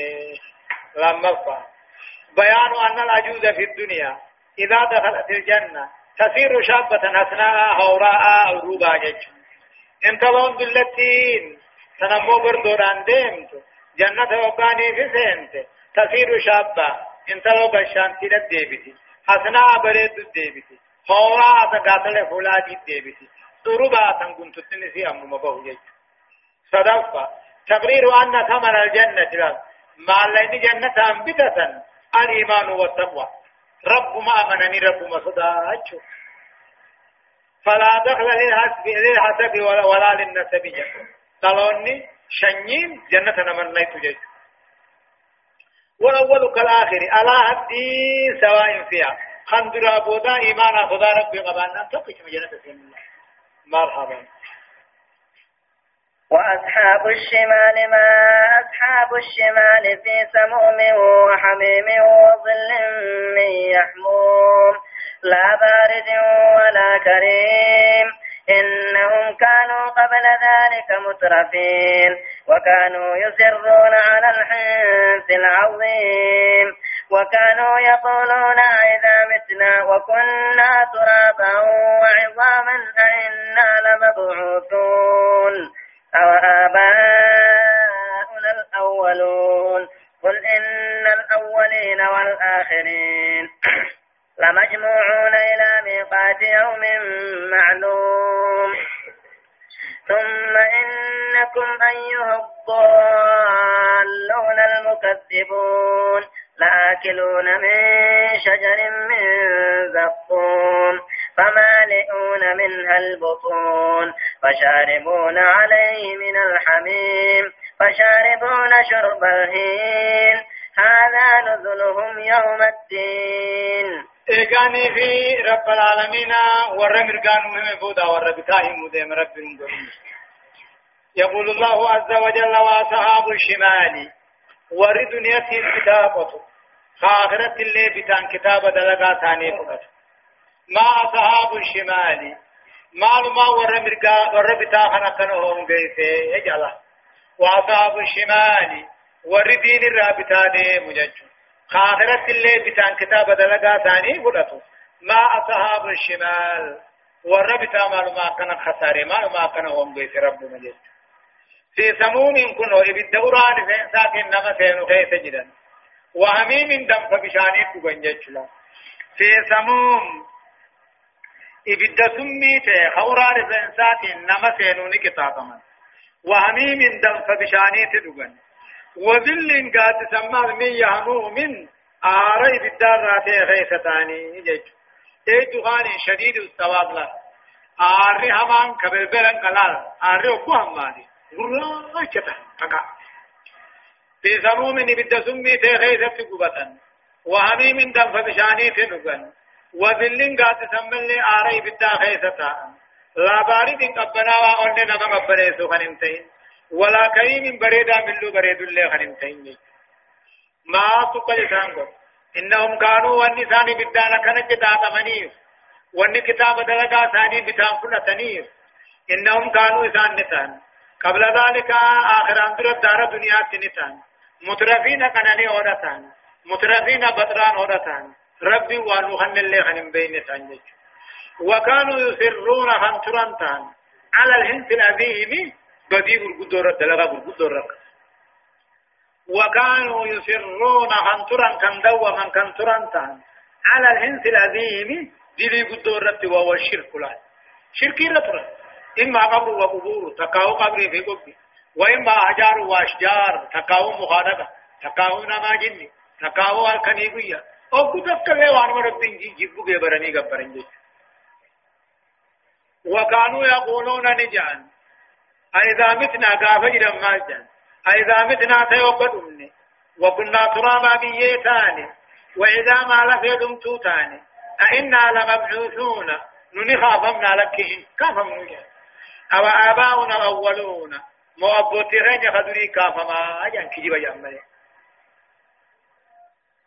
لما فا. بيان أن العجوز في الدنيا. إذا دخلت الجنة. تصير شابة حسناء هوراء أو روبا جج انتظرون دلتين تنمو بردوران ديمت جنة وقاني في سنت تصير شابة انتظروا بشانتي للديبتي حسناء بريد الديبتي هورا تقاتل فولادي ديبتي ضربا تنكنت تنسي أم مبهو جيج صدفة تقرير أن ثمن الجنة لا ما لين جنة أنبتة الإيمان والتقوى رب ما أمنني رب ما صداج فلا دخل للحسب ولا, ولا للنسب جنة طلوني شنين جنة نمنيت جيج والأول كالآخر ألا هدي سواء فيها خندرا بودا إيمانا خدا ربي قبانا تقش مجنة سين مرحبا وأصحاب الشمال ما أصحاب الشمال في سموم وحميم وظل من يحموم لا بارد ولا كريم إنهم كانوا قبل ذلك مترفين وكانوا يسرون على الحنث العظيم وكانوا يقولون إذا متنا وكنا ترابا وعظاما أئنا لمبعوثون أو آباؤنا الأولون قل إن الأولين والآخرين لمجموعون إلى ميقات يوم معلوم. ثم إنكم أيها الضالون المكذبون لآكلون من شجر من زقوم فمالئون منها البطون فشاربون عليه من الحميم فشاربون شرب الهين. هذا نزلهم يوم الدين. إيقاني في رب العالمين ور مرقان مهم بودا ور بتاهم مدام رب يقول الله عز وجل وأصحاب الشمال ور دنيا كتابته خاخرة اللي بتان كتاب دلقا ثاني فقط ما أصحاب الشمال معلومة ور مرقا ور بتاخنا كانوا قيسي يجعله وأصحاب الشمال ور دين الرابطاني خاخرة اللي بتان كتاب دلقا ثاني قلتو ما أصحاب الشمال. والربطة معلومة كان خسارة معلومة كان هم بيس رب مجد في سموم كنو إبدا أوران فين ساكن نما سينو خيس جدا وهميم دم فبشاني تغنجل في سموم إبدا سميته خوران فين ساكن نما سينو نكتاكما وهميم دم فبشاني تغنجل وذل قاد سمى من يهمو من آري بالدار راتي غيثتاني جيج اي دخان شديد الثواب له آري همان كبل بلن قلال آري وكو هماني. غراشتا فقا في سموم بد سمي تي غيثت قبطا وهمي من دم فبشاني تنقن وذل قاد سمى لي آري بالدار غيثتان لا بارد قبنا وأولي نما قبنا سوخن انتين ولا كريم بريدا من لو بريد الله خنم تيني. ما تقل سانكو إنهم كانوا والنسان بدانا كانت جدا منيف وان كتاب دلقا ثاني بتام كنا تنيف إنهم كانوا إسان نتان. قبل ذلك آخر أندر دار دنيا تنتان. مترفين كناني أورتان مترفين بدران أورتان ربي وانوخن اللي خنم بين تانجج وكانوا يسرون خنتران على الهنس العظيم بدي غرغدور دلغا غرغدور وكانوا يسرون خنترا كان دوا من كنترا على الهنس العظيم دي غدور وهو الشرك لا شركي رتر إما قبر وقبور تكاو قبر في قبر وإما أحجار وأشجار تكاو مخالفة تكاو نما جني تكاو الكنيبية أو كتب كبه وانو ربين جيبو بيبرني قبرن وكانوا يقولون نجان. أئذا متنا قافجنا مالجا أئذا متنا تيوقدمني وكنا ترابا بيتاني وإذا ما لفيدم توتاني أئنا لمبعوثون ننخافمنا لكهم كافم أو آباؤنا الأولون مؤبوتين خدري كافما أجان كجيب جمالي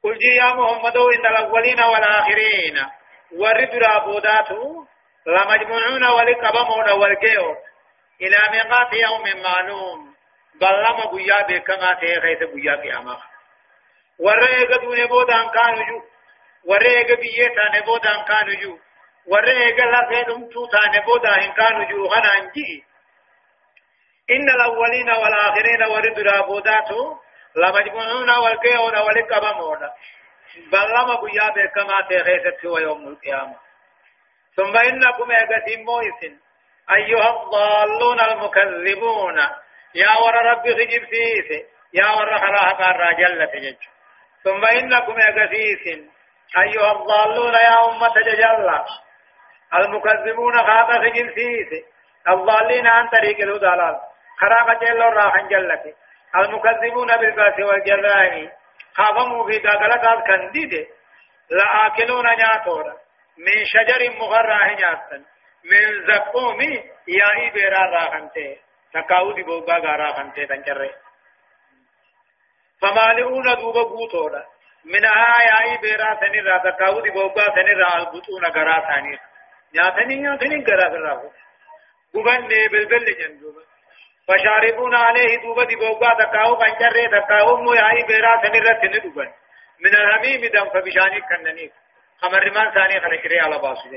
قل يا محمد إن الأولين والآخرين ورد رابوداتو لمجموعون ولقبمون والجيو إلى ميقات يوم معلوم. بلما قيا بكما تي خيس قيا قياما ورئيق دون بودان كانوا جو. ورئيق بيتا نبودان كانوا جو. ورئيق لفيدم توتا نبودا إن كانوا جو. غنا انجي. إن الأولين والآخرين ورد رابوداتو لمجموعون والقيون ولقبمون بلما قيا بكما تي خيس يوم القيامة. ثم إنكم أقسم مويسن أيها الضالون المكذبون يا ور ربي خجب سيس يا ور خلاها قار جل تجج ثم إنكم يقسيس أيها الضالون يا أمة جل المكذبون خاطا خجب سيس الضالين عن طريق الهدى خراقة جل راحا جلك المكذبون بالباس والجلاني خافموا في قاقلة كنديد. لآكلون نياتورا من شجر مغراه نياتا من زقوم ياهي بيرا راخنته تكاودي بوغا غارا خنته تنجره فمالئون دوبا بوتورا من آياي بيرا سنرا تكاودي بوغا سنرا البطون غرا ثاني نياتني نياتني غرا غرا غبن بلبل جندوبا فشاربون عليه دوبا دي بوغا تكاو كنجره تكاو مو ياهي بيرا سنرا تندوبا من الحميم دم فبشاني كنني خمر من ثاني خلقري على باسو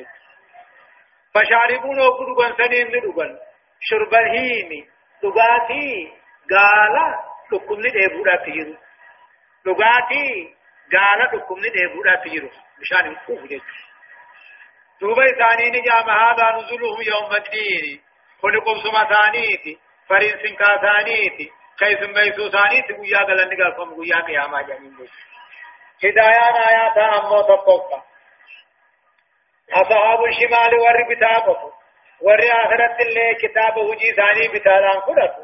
فشاربون وقدوبا سنين ندوبا شرب الهيم دغاتي غالا دكمني ديبودا تيرو دغاتي غالا دكمني ديبودا تيرو مشان كوف دي دوبا ثاني نجام هذا نزلهم يوم الدين. خلقوا سما ثانيتي فرين سنكا ثانيتي كيف ميسو ثانيتي ويا غلن غلفم ويا قياما جميل. هدايان آيات أمو تقوقا أصحاب الشمال والربطاقة وري آخرت اللي كتاب وجي ثاني بتالان قدت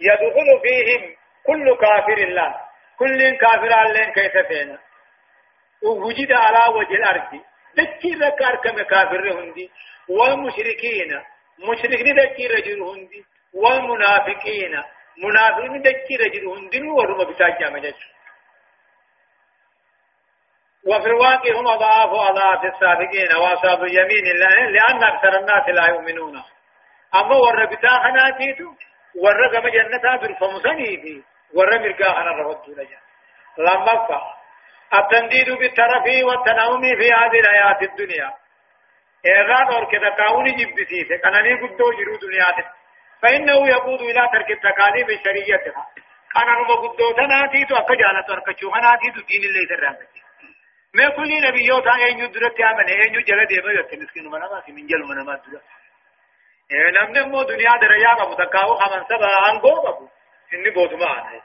يدخل فيهم كل كافر الله. كل كافر الله كيف فينا؟ ووجد على وجه الأرض. دكي ذكر كم هندي. والمشركين. مشركين دكي رجل هندي. والمنافقين. منافقين دكي رجل هندي. ورم بتاجا مجد. وفي الواقع هم أضعاف أضعاف السابقين وأصحاب اليمين لأن أكثر الناس لا يؤمنون. أما ور بتاخنا تيتو ور كما جنة بالفمسني في ور مرقا أنا رفضت لجا لما فا التنديد بالترف والتنعم في هذه الحياة الدنيا. إيران اور كذا كاوني جبتي كانني قدو جرو دنيا فإنه يقود إلى ترك التكاليف الشرعية كان نما قدو تناتي أكجالة أركشو هناتي دين الله ترامتي ما كل نبي يوتا أين يدرت يامن أين يجلد يما يوتا مسكين من ما في من جل من ما درت إيه نمن مو دنيا دريا ما متكاو خمن سبا أنغو بابو إني بود ما أنا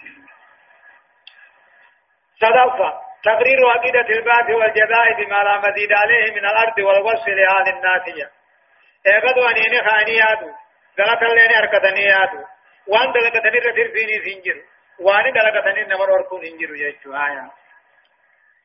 صدفة تقرير عقيدة البعث والجزاء بما لا مزيد عليه من الأرض والوصف لهذه الناتجة إيقظوا أنيني خانياتو غلط اللين أركتنياتو وان دلقتني رسل فيني سنجر وان دلقتني نمر وركون انجر يجو آيات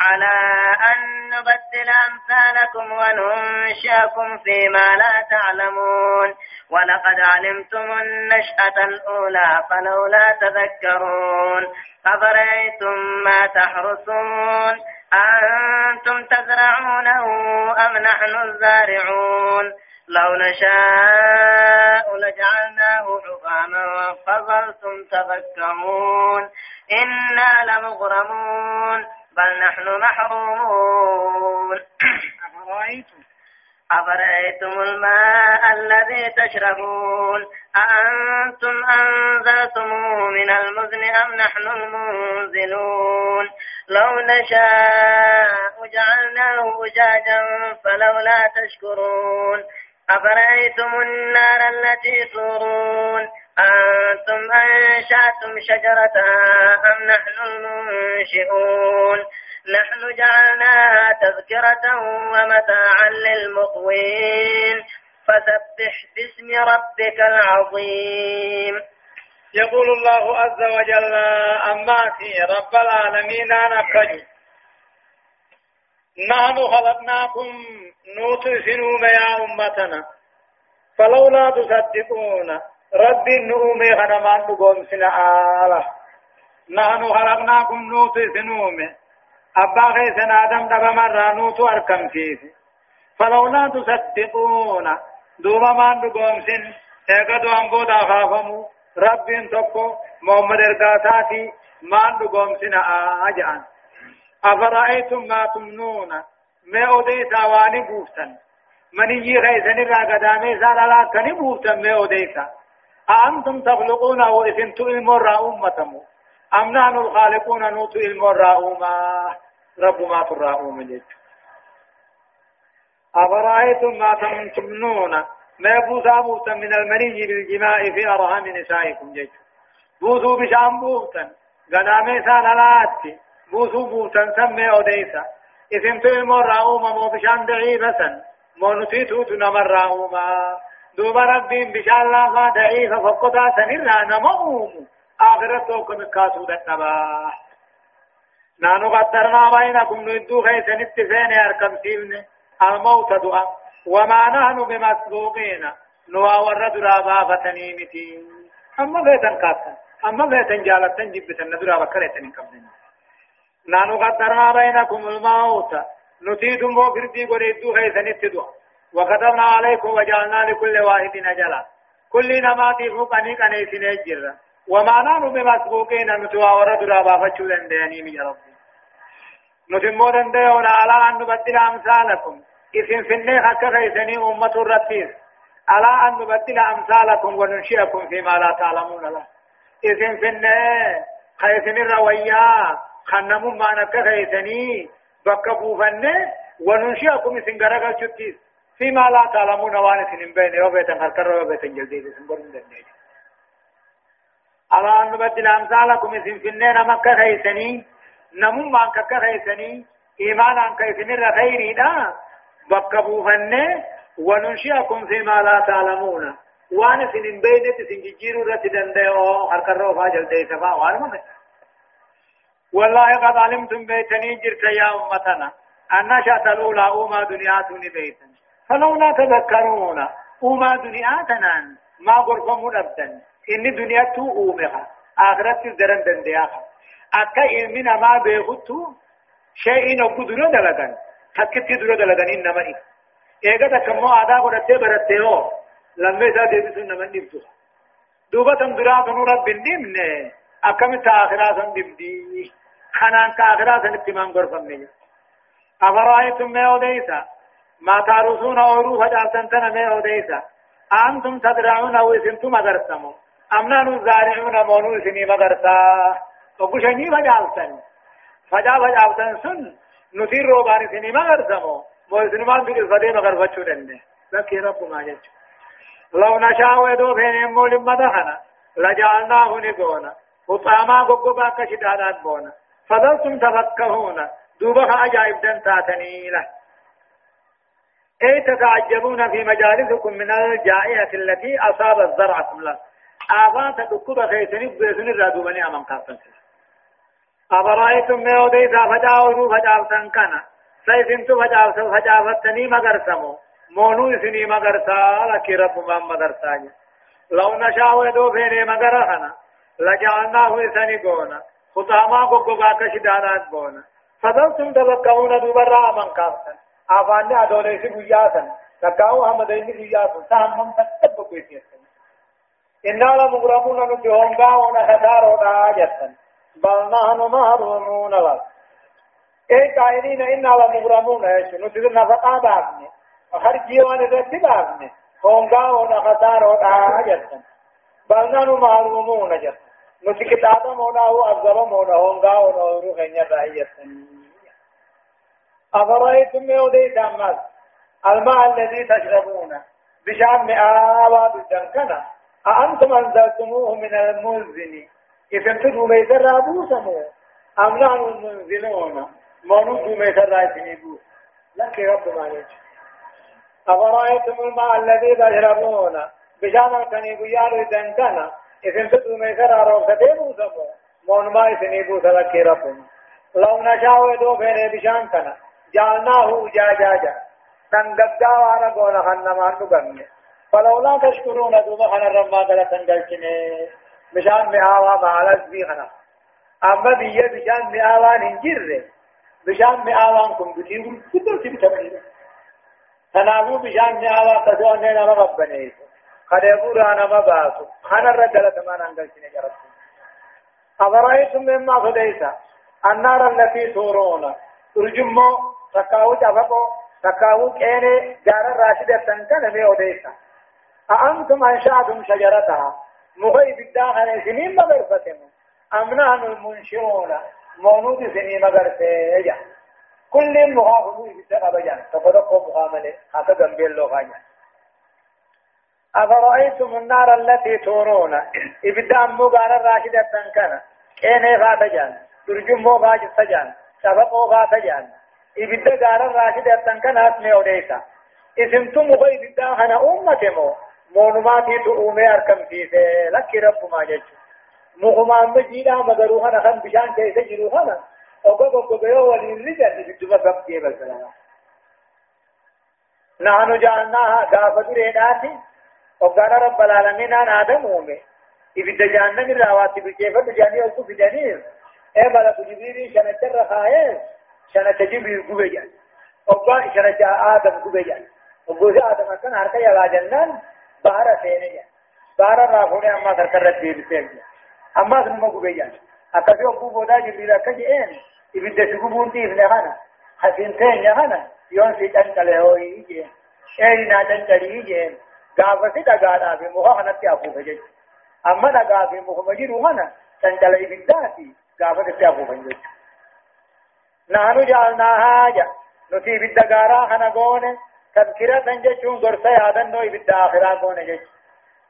على أن نبدل أمثالكم وننشأكم فيما لا تعلمون. ولقد علمتم النشأة الأولى فلولا تذكرون. أفرأيتم ما تحرسون أنتم تزرعونه أم نحن الزارعون؟ لو نشاء لجعلناه حطاما فظلتم تفكرون إنا لمغرمون. بل نحن محرومون. أفرأيتم؟ أفرأيتم الماء الذي تشربون؟ أأنتم أنزلتموه من المزن أم نحن المنزلون؟ لو نشاء جعلناه أجاجا فلولا تشكرون. أفرأيتم النار التي تورون؟ أنتم أنشأتم شجرتها أم نحن المنشئون؟ نحن جعلناها تذكرة ومتاعا للمقوين. فسبح باسم ربك العظيم. يقول الله عز وجل أما في رب العالمين أنا كجو نحن خلقناكم نوت سنوم يا أمتنا فلولا تصدقون رب النوم خنمان نقوم سنا آله نحن خلقناكم نوت سنوم أبا خيسن آدم دبا مرة نوت أركم فيه فلولا تصدقون دوما ما نقوم سن اقدو أنبودا خافمو رب تقو محمد ارقاتاتي ما نقوم سنا آجان أفرأيتم ما تمنون ما أوديتا واني بوفتن من يجي خيسن الراقدامي سالا كني بوفتن ما أوديتا أأنتم تخلقونه إذن تؤلم أمتمو أم نحن الخالقون نوت علم الرأوما رب ما ترأوم جيت أفرأيتم ما تمنون؟ ما يبوسا موتا من المني بالجماع في أرحام نسائكم جيت بوسو بشام بوتن غنامي سان علاتي بوسو بوتن سمي أوديسا اسم تو المرعوما مو بشأن ضعيفة مو نتيتو تنمر رعوما دوبا ربين بشان لا ما ضعيفة فقطا سنرنا نموم. آخرتو كم كاسو دنبا نانو قدرنا بينكم ندو خيسن اتفين أركم سيبن الموت دعا وما نحن بمسبوقين نوا ورد رابا فتنيمتي أما بيتن كاتن أما بيتن جالتن جبتن. ندرا بكرتن كمدن نانو قدرنا بينكم الموت. نتيتم وفردي قريدو خيسن اتدوا وكتبنا عليكم وجعلنا لكل واحد أجلا كل نماتي فوقني كنيسين الجرة وما نحن بمسبوقين نتوا ورد رابا فتشولن دياني يا ربي. نتمو دنديون على أن نبدل أمثالكم. إذن فنه حق خيسني أمة الرتيس على أن نبدل أمثالكم وننشئكم فيما لا تعلمون له. إذن فنه خيسني الرويا خنمون ما نك خيسني بكبو فنه وننشئكم غرق الشتيس فيما لا تعلمون وأنا سنين بين وبيتن هركر وبيتن جلدي إذن برن دنيا على أن نبدل أمثالكم إذن فنه نمك خيسني نمون ما نك خيسني إيمانا كيسني الرخيري بكبو فنه وننشئكم فيما لا تعلمون. وأنا سنين بينت سنجيرو رت دندو هركرو فاجل دي سفا وأنا من والله قد علمتم بيتني جرت يا أمتنا أن شاءت الأولى أوما دنياتني بيتا فلولا تذكرون أوما دنياتنا ما غرفم أبدا إن دنياتو أومها. آخرت درن دندياها. أكا إلمنا ما بيغتو شيء نبو درو دلغن تكتي درو دلغن إنما إيه. إيغا كمو آدا قرأتي برأتي هو لما إذا ديبسون نمن نبتو. دوبا تندرا كنو رب نمني أكم تآخرا سن نبدي خنان تآخرا سن اتمام غرفم نجا أفرأيتم ما أوديسا ما تارسون أورو فجعلتن تنا ما أوديسا أنتم تدرعون أو اسمتم أدرسمو. أمنا نزارعون مونو اسمي مدرسا. وقشني فجعلتن فجع فجعلتن سن نثير روبان اسمي مدرسمو. موزنمان بك الفدي مغر فتشو دنده. لك رب ما جج. لو نشاء ودو فين يمول مدخنا لجعلناه نقونا وطاما قبقبا كشدادات بونا. فضلتم تفكهون دوبها أجائب دن تاتني له أي تتعجبون في مجالسكم من الجائحة التي أصابت زرعكم له آفات تكتب خيسني بيسن الرادو بني أمام كافتن أفرأيتم ما يوديتا فجاوروا فجاوتن كنا سيفنتو فجاف فجافتني مغرسمو. مونو اسني مغرسا لك رب ما مغرسا. لو نشاء ودو فيني مغرخنا لجعلناه اسني قونا. خطاما قبقا كشدانات قونا. فضلتم تبقون دوبرا من كافتن آفاني أدوليسي بياسن تكاو حمدين بياسن تهم تتبقوا يسيسن إنا لمغرمون نجهونغا ونخدار ونعاجتن بل نحن محرومون لك اي قائلين إنا لمغرمون إيش نسير نفقا بابني وخرجي وأنا ذاتي بابني هونغا ونا خسار ونا جسن بل نحن معلومون جسن نسي كتابا مونا هو أفضل مونا هونغا ونا روح إن جسن أفرأيتم يودي دامات الماء الذي تشربون بشام مئاوى بالدنكنة أأنتم أنزلتموه من المنزل؟ إذا انتدوا بيتر أبوسموه أم نحن المنزلون؟ مونو دومي سراي لك رب ما يجي أفرأيتم الماء الذي تشربون؟ بشأن كني بيار دنكنا إذن تدومي سرا روكتي موسمو مون ما بوسا لك رب لو نشاء دو بين بشأن كنا. جعلناه جاجاجا تنقدا وانا قونا خنما نغني فلولا تشكرون دوما خنا رما قال تنقلتني بشان مئاوا معلز بي خنا أما بيا بشان مئاوا ننجره بشان مئاوان كن بتيغل كدر تبتمني تنابو بشان مئاوان تدوان نينا مغبني خدبو رانا مباسو خانا الرجل تمان انجلتني جرب أفرأيتم مما فديسا النار التي تورون. ترجمو تكاو جفقو تكاو كيني جار راشدة تنكن مي أوديسا أأنتم أنشأتم شجرتها مغيب الداخل سنين مغرفتهم أم نحن المنشرون مونود سني مگر سے كل مخافظو يبتغى بجان تفدقوا مخاملة حتى جنبين خانيا أفرأيتم النار التي تورون إبدا أمو قال الراشدة تنكنا كين فاتجان ترجمو فاج سجان سبقو فاتجان إبدا قال الراشدة تنكنا اسمي أوديسا اسمتم غي إبدا خنا أمتمو مونماتي تؤمي أركم فيه لك رب ما جج مغمان مجينا مدروها نخن بشان كيس جروها أوقف قبيو وليرجع بدما سبتي بسنا نحن جعلناها غافة ريداتي وقال رب العالمين أنا آدم أومي إبدا جهنم الرواتب كيف بجاني أوكو بدنير إيه ملك جبريل شنة الرخاية شنة جبريل قبيجان وقال شنة آدم قبيجان وقال آدم كان هركا يلا جنان بارا سينيا بارا رافوني أما كركرت بيل سينيا أما سنما قبيجان أكثر أبو بودا جبريل كجي إين إبدا شكوبون تيف نغانا حسين تين نغانا يون في تنكالي هو يجي إيه نا تنكالي يجي غافة دغانا في مخا خنتي أبو فجج أما دغا في مخا مجيرو هنا تنجل إبداتي غافة تي أبو فجج نحن جعلناها جا نتي بالدغارا خنا قونه تذكرة تنجشون غرسة يادن نو إبدا آخرا قونه جج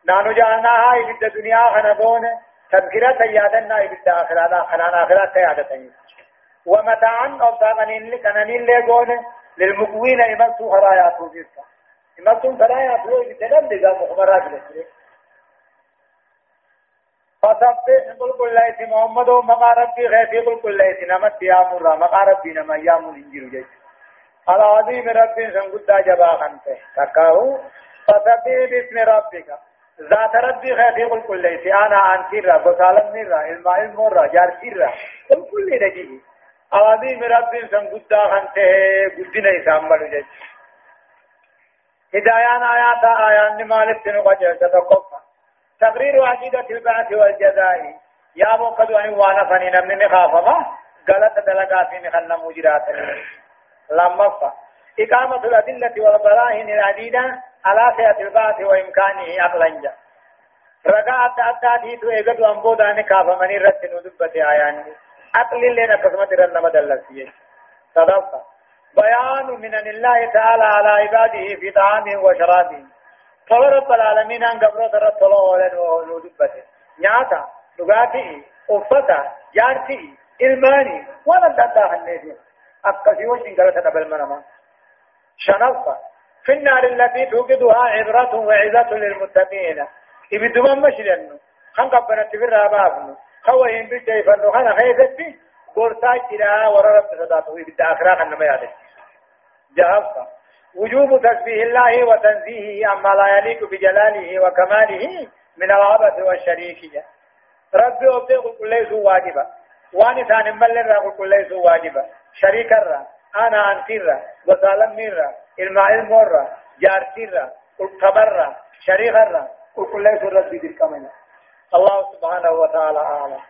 نحن جعلناها إبدا دنيا خنا قونه تذكرة يادن نا إبدا آخرا خنا آخرا تيادة ومتاعا أبطاقنين لكنانين لقونه للمقوين إمسوا خرايا توزيسا نفسهم فلا يأتوا بتنم لذا مخبرات لسره فسبح قل كل ليس محمد ومقا ربي غيثي قل كل ليس نمت يا مرة مقا ربي نما يا مرنجر جيش العظيم ربي سنقود جبا خنته. تكاو. فسبح باسم ربك. ذات ربي غيثي قل كل ليس أنا أنت را بسالم نرى الماء المرة جار سيرا قل كل رجيه العظيم ربي سنقود خنته. قدنا يسامل جيش هدايان آيات آيان مالك تنقجر تتقفى تقرير عقيدة البعث والجزاء. يا موقد أن وأنا فنين من خافما غلط دلقات من خلنا مجرات لما فا إقامة الأدلة والبراهين العديدة على سيئة البعث وإمكانه أقلنجا رقعت أتاتي تو إيقظ أنبودا نكافة من الرد ندبت آيان. أقل لنا قسمة رنما دلسية تدفع بيان من الله تعالى على عباده في طعامهم وشرابهم فرب العالمين أن قبروا ترى طلعوا ولن ودبته نعتا نغاتي أفتا جارتي إلماني ولا تدعى النبي أكسي وشن قلت نبل منما شنفة في النار التي توقدها عبرة وعزة للمتقين إبدو من مشلن خان قبنا تبرا بابن خوين بالجيفن خان خيفتي قرطاج إلى ورب صداته إبدا أخراق النما يادك جهفة وجوب تسبيح الله وتنزيهه عما لا يليق بجلاله وكماله من العبث والشريكية ربي أبدأ كل ليس واجبا. ثاني ملن را كل ليس واجبا. شريك را أنا أنتر وسالم ميرا الماء المر جارتر التبر شريك را. كل ليس ربي بالكمال الله سبحانه وتعالى أعلم.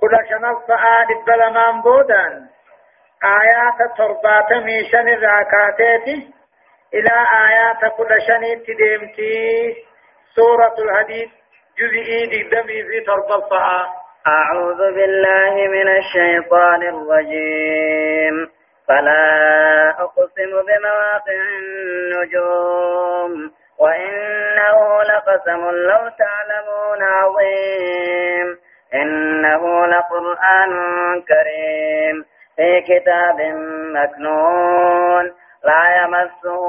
كل شنف فآد البلمان بودان آيات تربات ميشن الراكاتيت إلى آيات كل شني تديمتي سورة الحديد جزئي دمي في تربة أعوذ بالله من الشيطان الرجيم. فلا أقسم بمواقع النجوم. وإنه لقسم لو تعلمون عظيم. إنه لقرآن كريم. في كتاب مكنون لا يمسه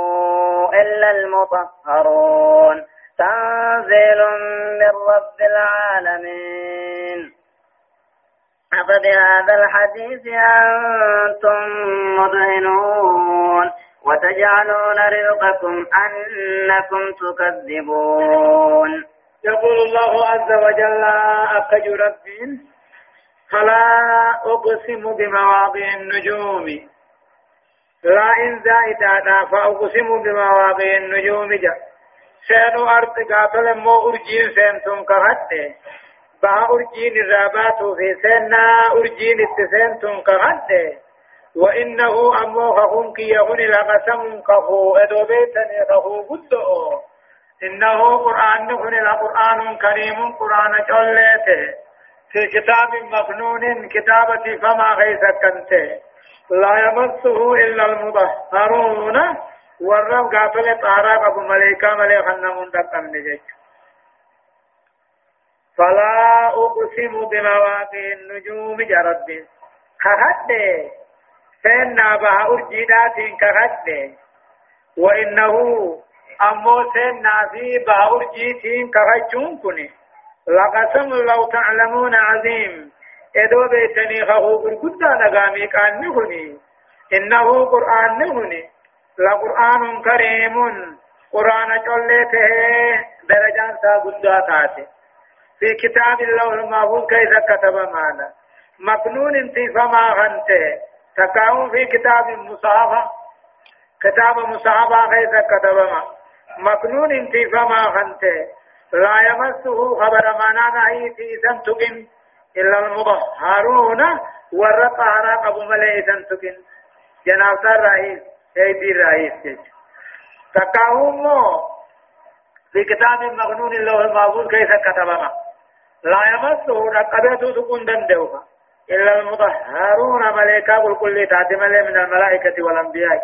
إلا المطهرون. تنزيل من رب العالمين. أفبهذا الحديث أنتم مدهنون وتجعلون رزقكم أنكم تكذبون. يقول الله عز وجل أخج ربين فلا أقسم بمواضع النجوم. لا إن زائدة فأقسم بمواضع النجوم جا. سينو أرض قاتل مو أرجين سينتم كهد بها أرجين الرابات في سينا أرجين التسينتم كهد وإنه أمو خهم كي يغن لقسم كفو إدو بيتني كفو قدو إنه قرآن نخن القرآن كريم قرآن جلته في كتاب مكنون كتابة فما غيث كنت. لا يمسه إلا المطهرون. والرب قافل طهارة أبو ملائكة خنمون دقم نجيج فلا أقسم بمواقع النجوم جرب كهد سينا بها أرجيدات كهد وإنه أمو سينا في بها أرجيتين كني. لقسم لو تعلمون عظيم. ادو بيتني خهو قرقدا نغامي كان نهني. إنه قرآن نهني. لقرآن كريم. قرآن جلته. درجان سا قدا تاتي. في كتاب الله المحفوظ كيف كتب معنا مكنون انت فما غنت تكاون في كتاب مصحفة. كتاب مصحفة كيف كتب ما مكنون انت فما غنت لا يمسه خبر مانا نهي في سنتقن إلا المطهرون والرقهر قبو ملئ سنتقن جناب الرئيس سيدي الرئيس تكاون في كتاب مغنون الله المحفوظ كيف كتب ما لا يمسه رقبته سكون دندوها. إلا المطهرون ملائكة قل كل تاتي من الملائكة والأنبياء.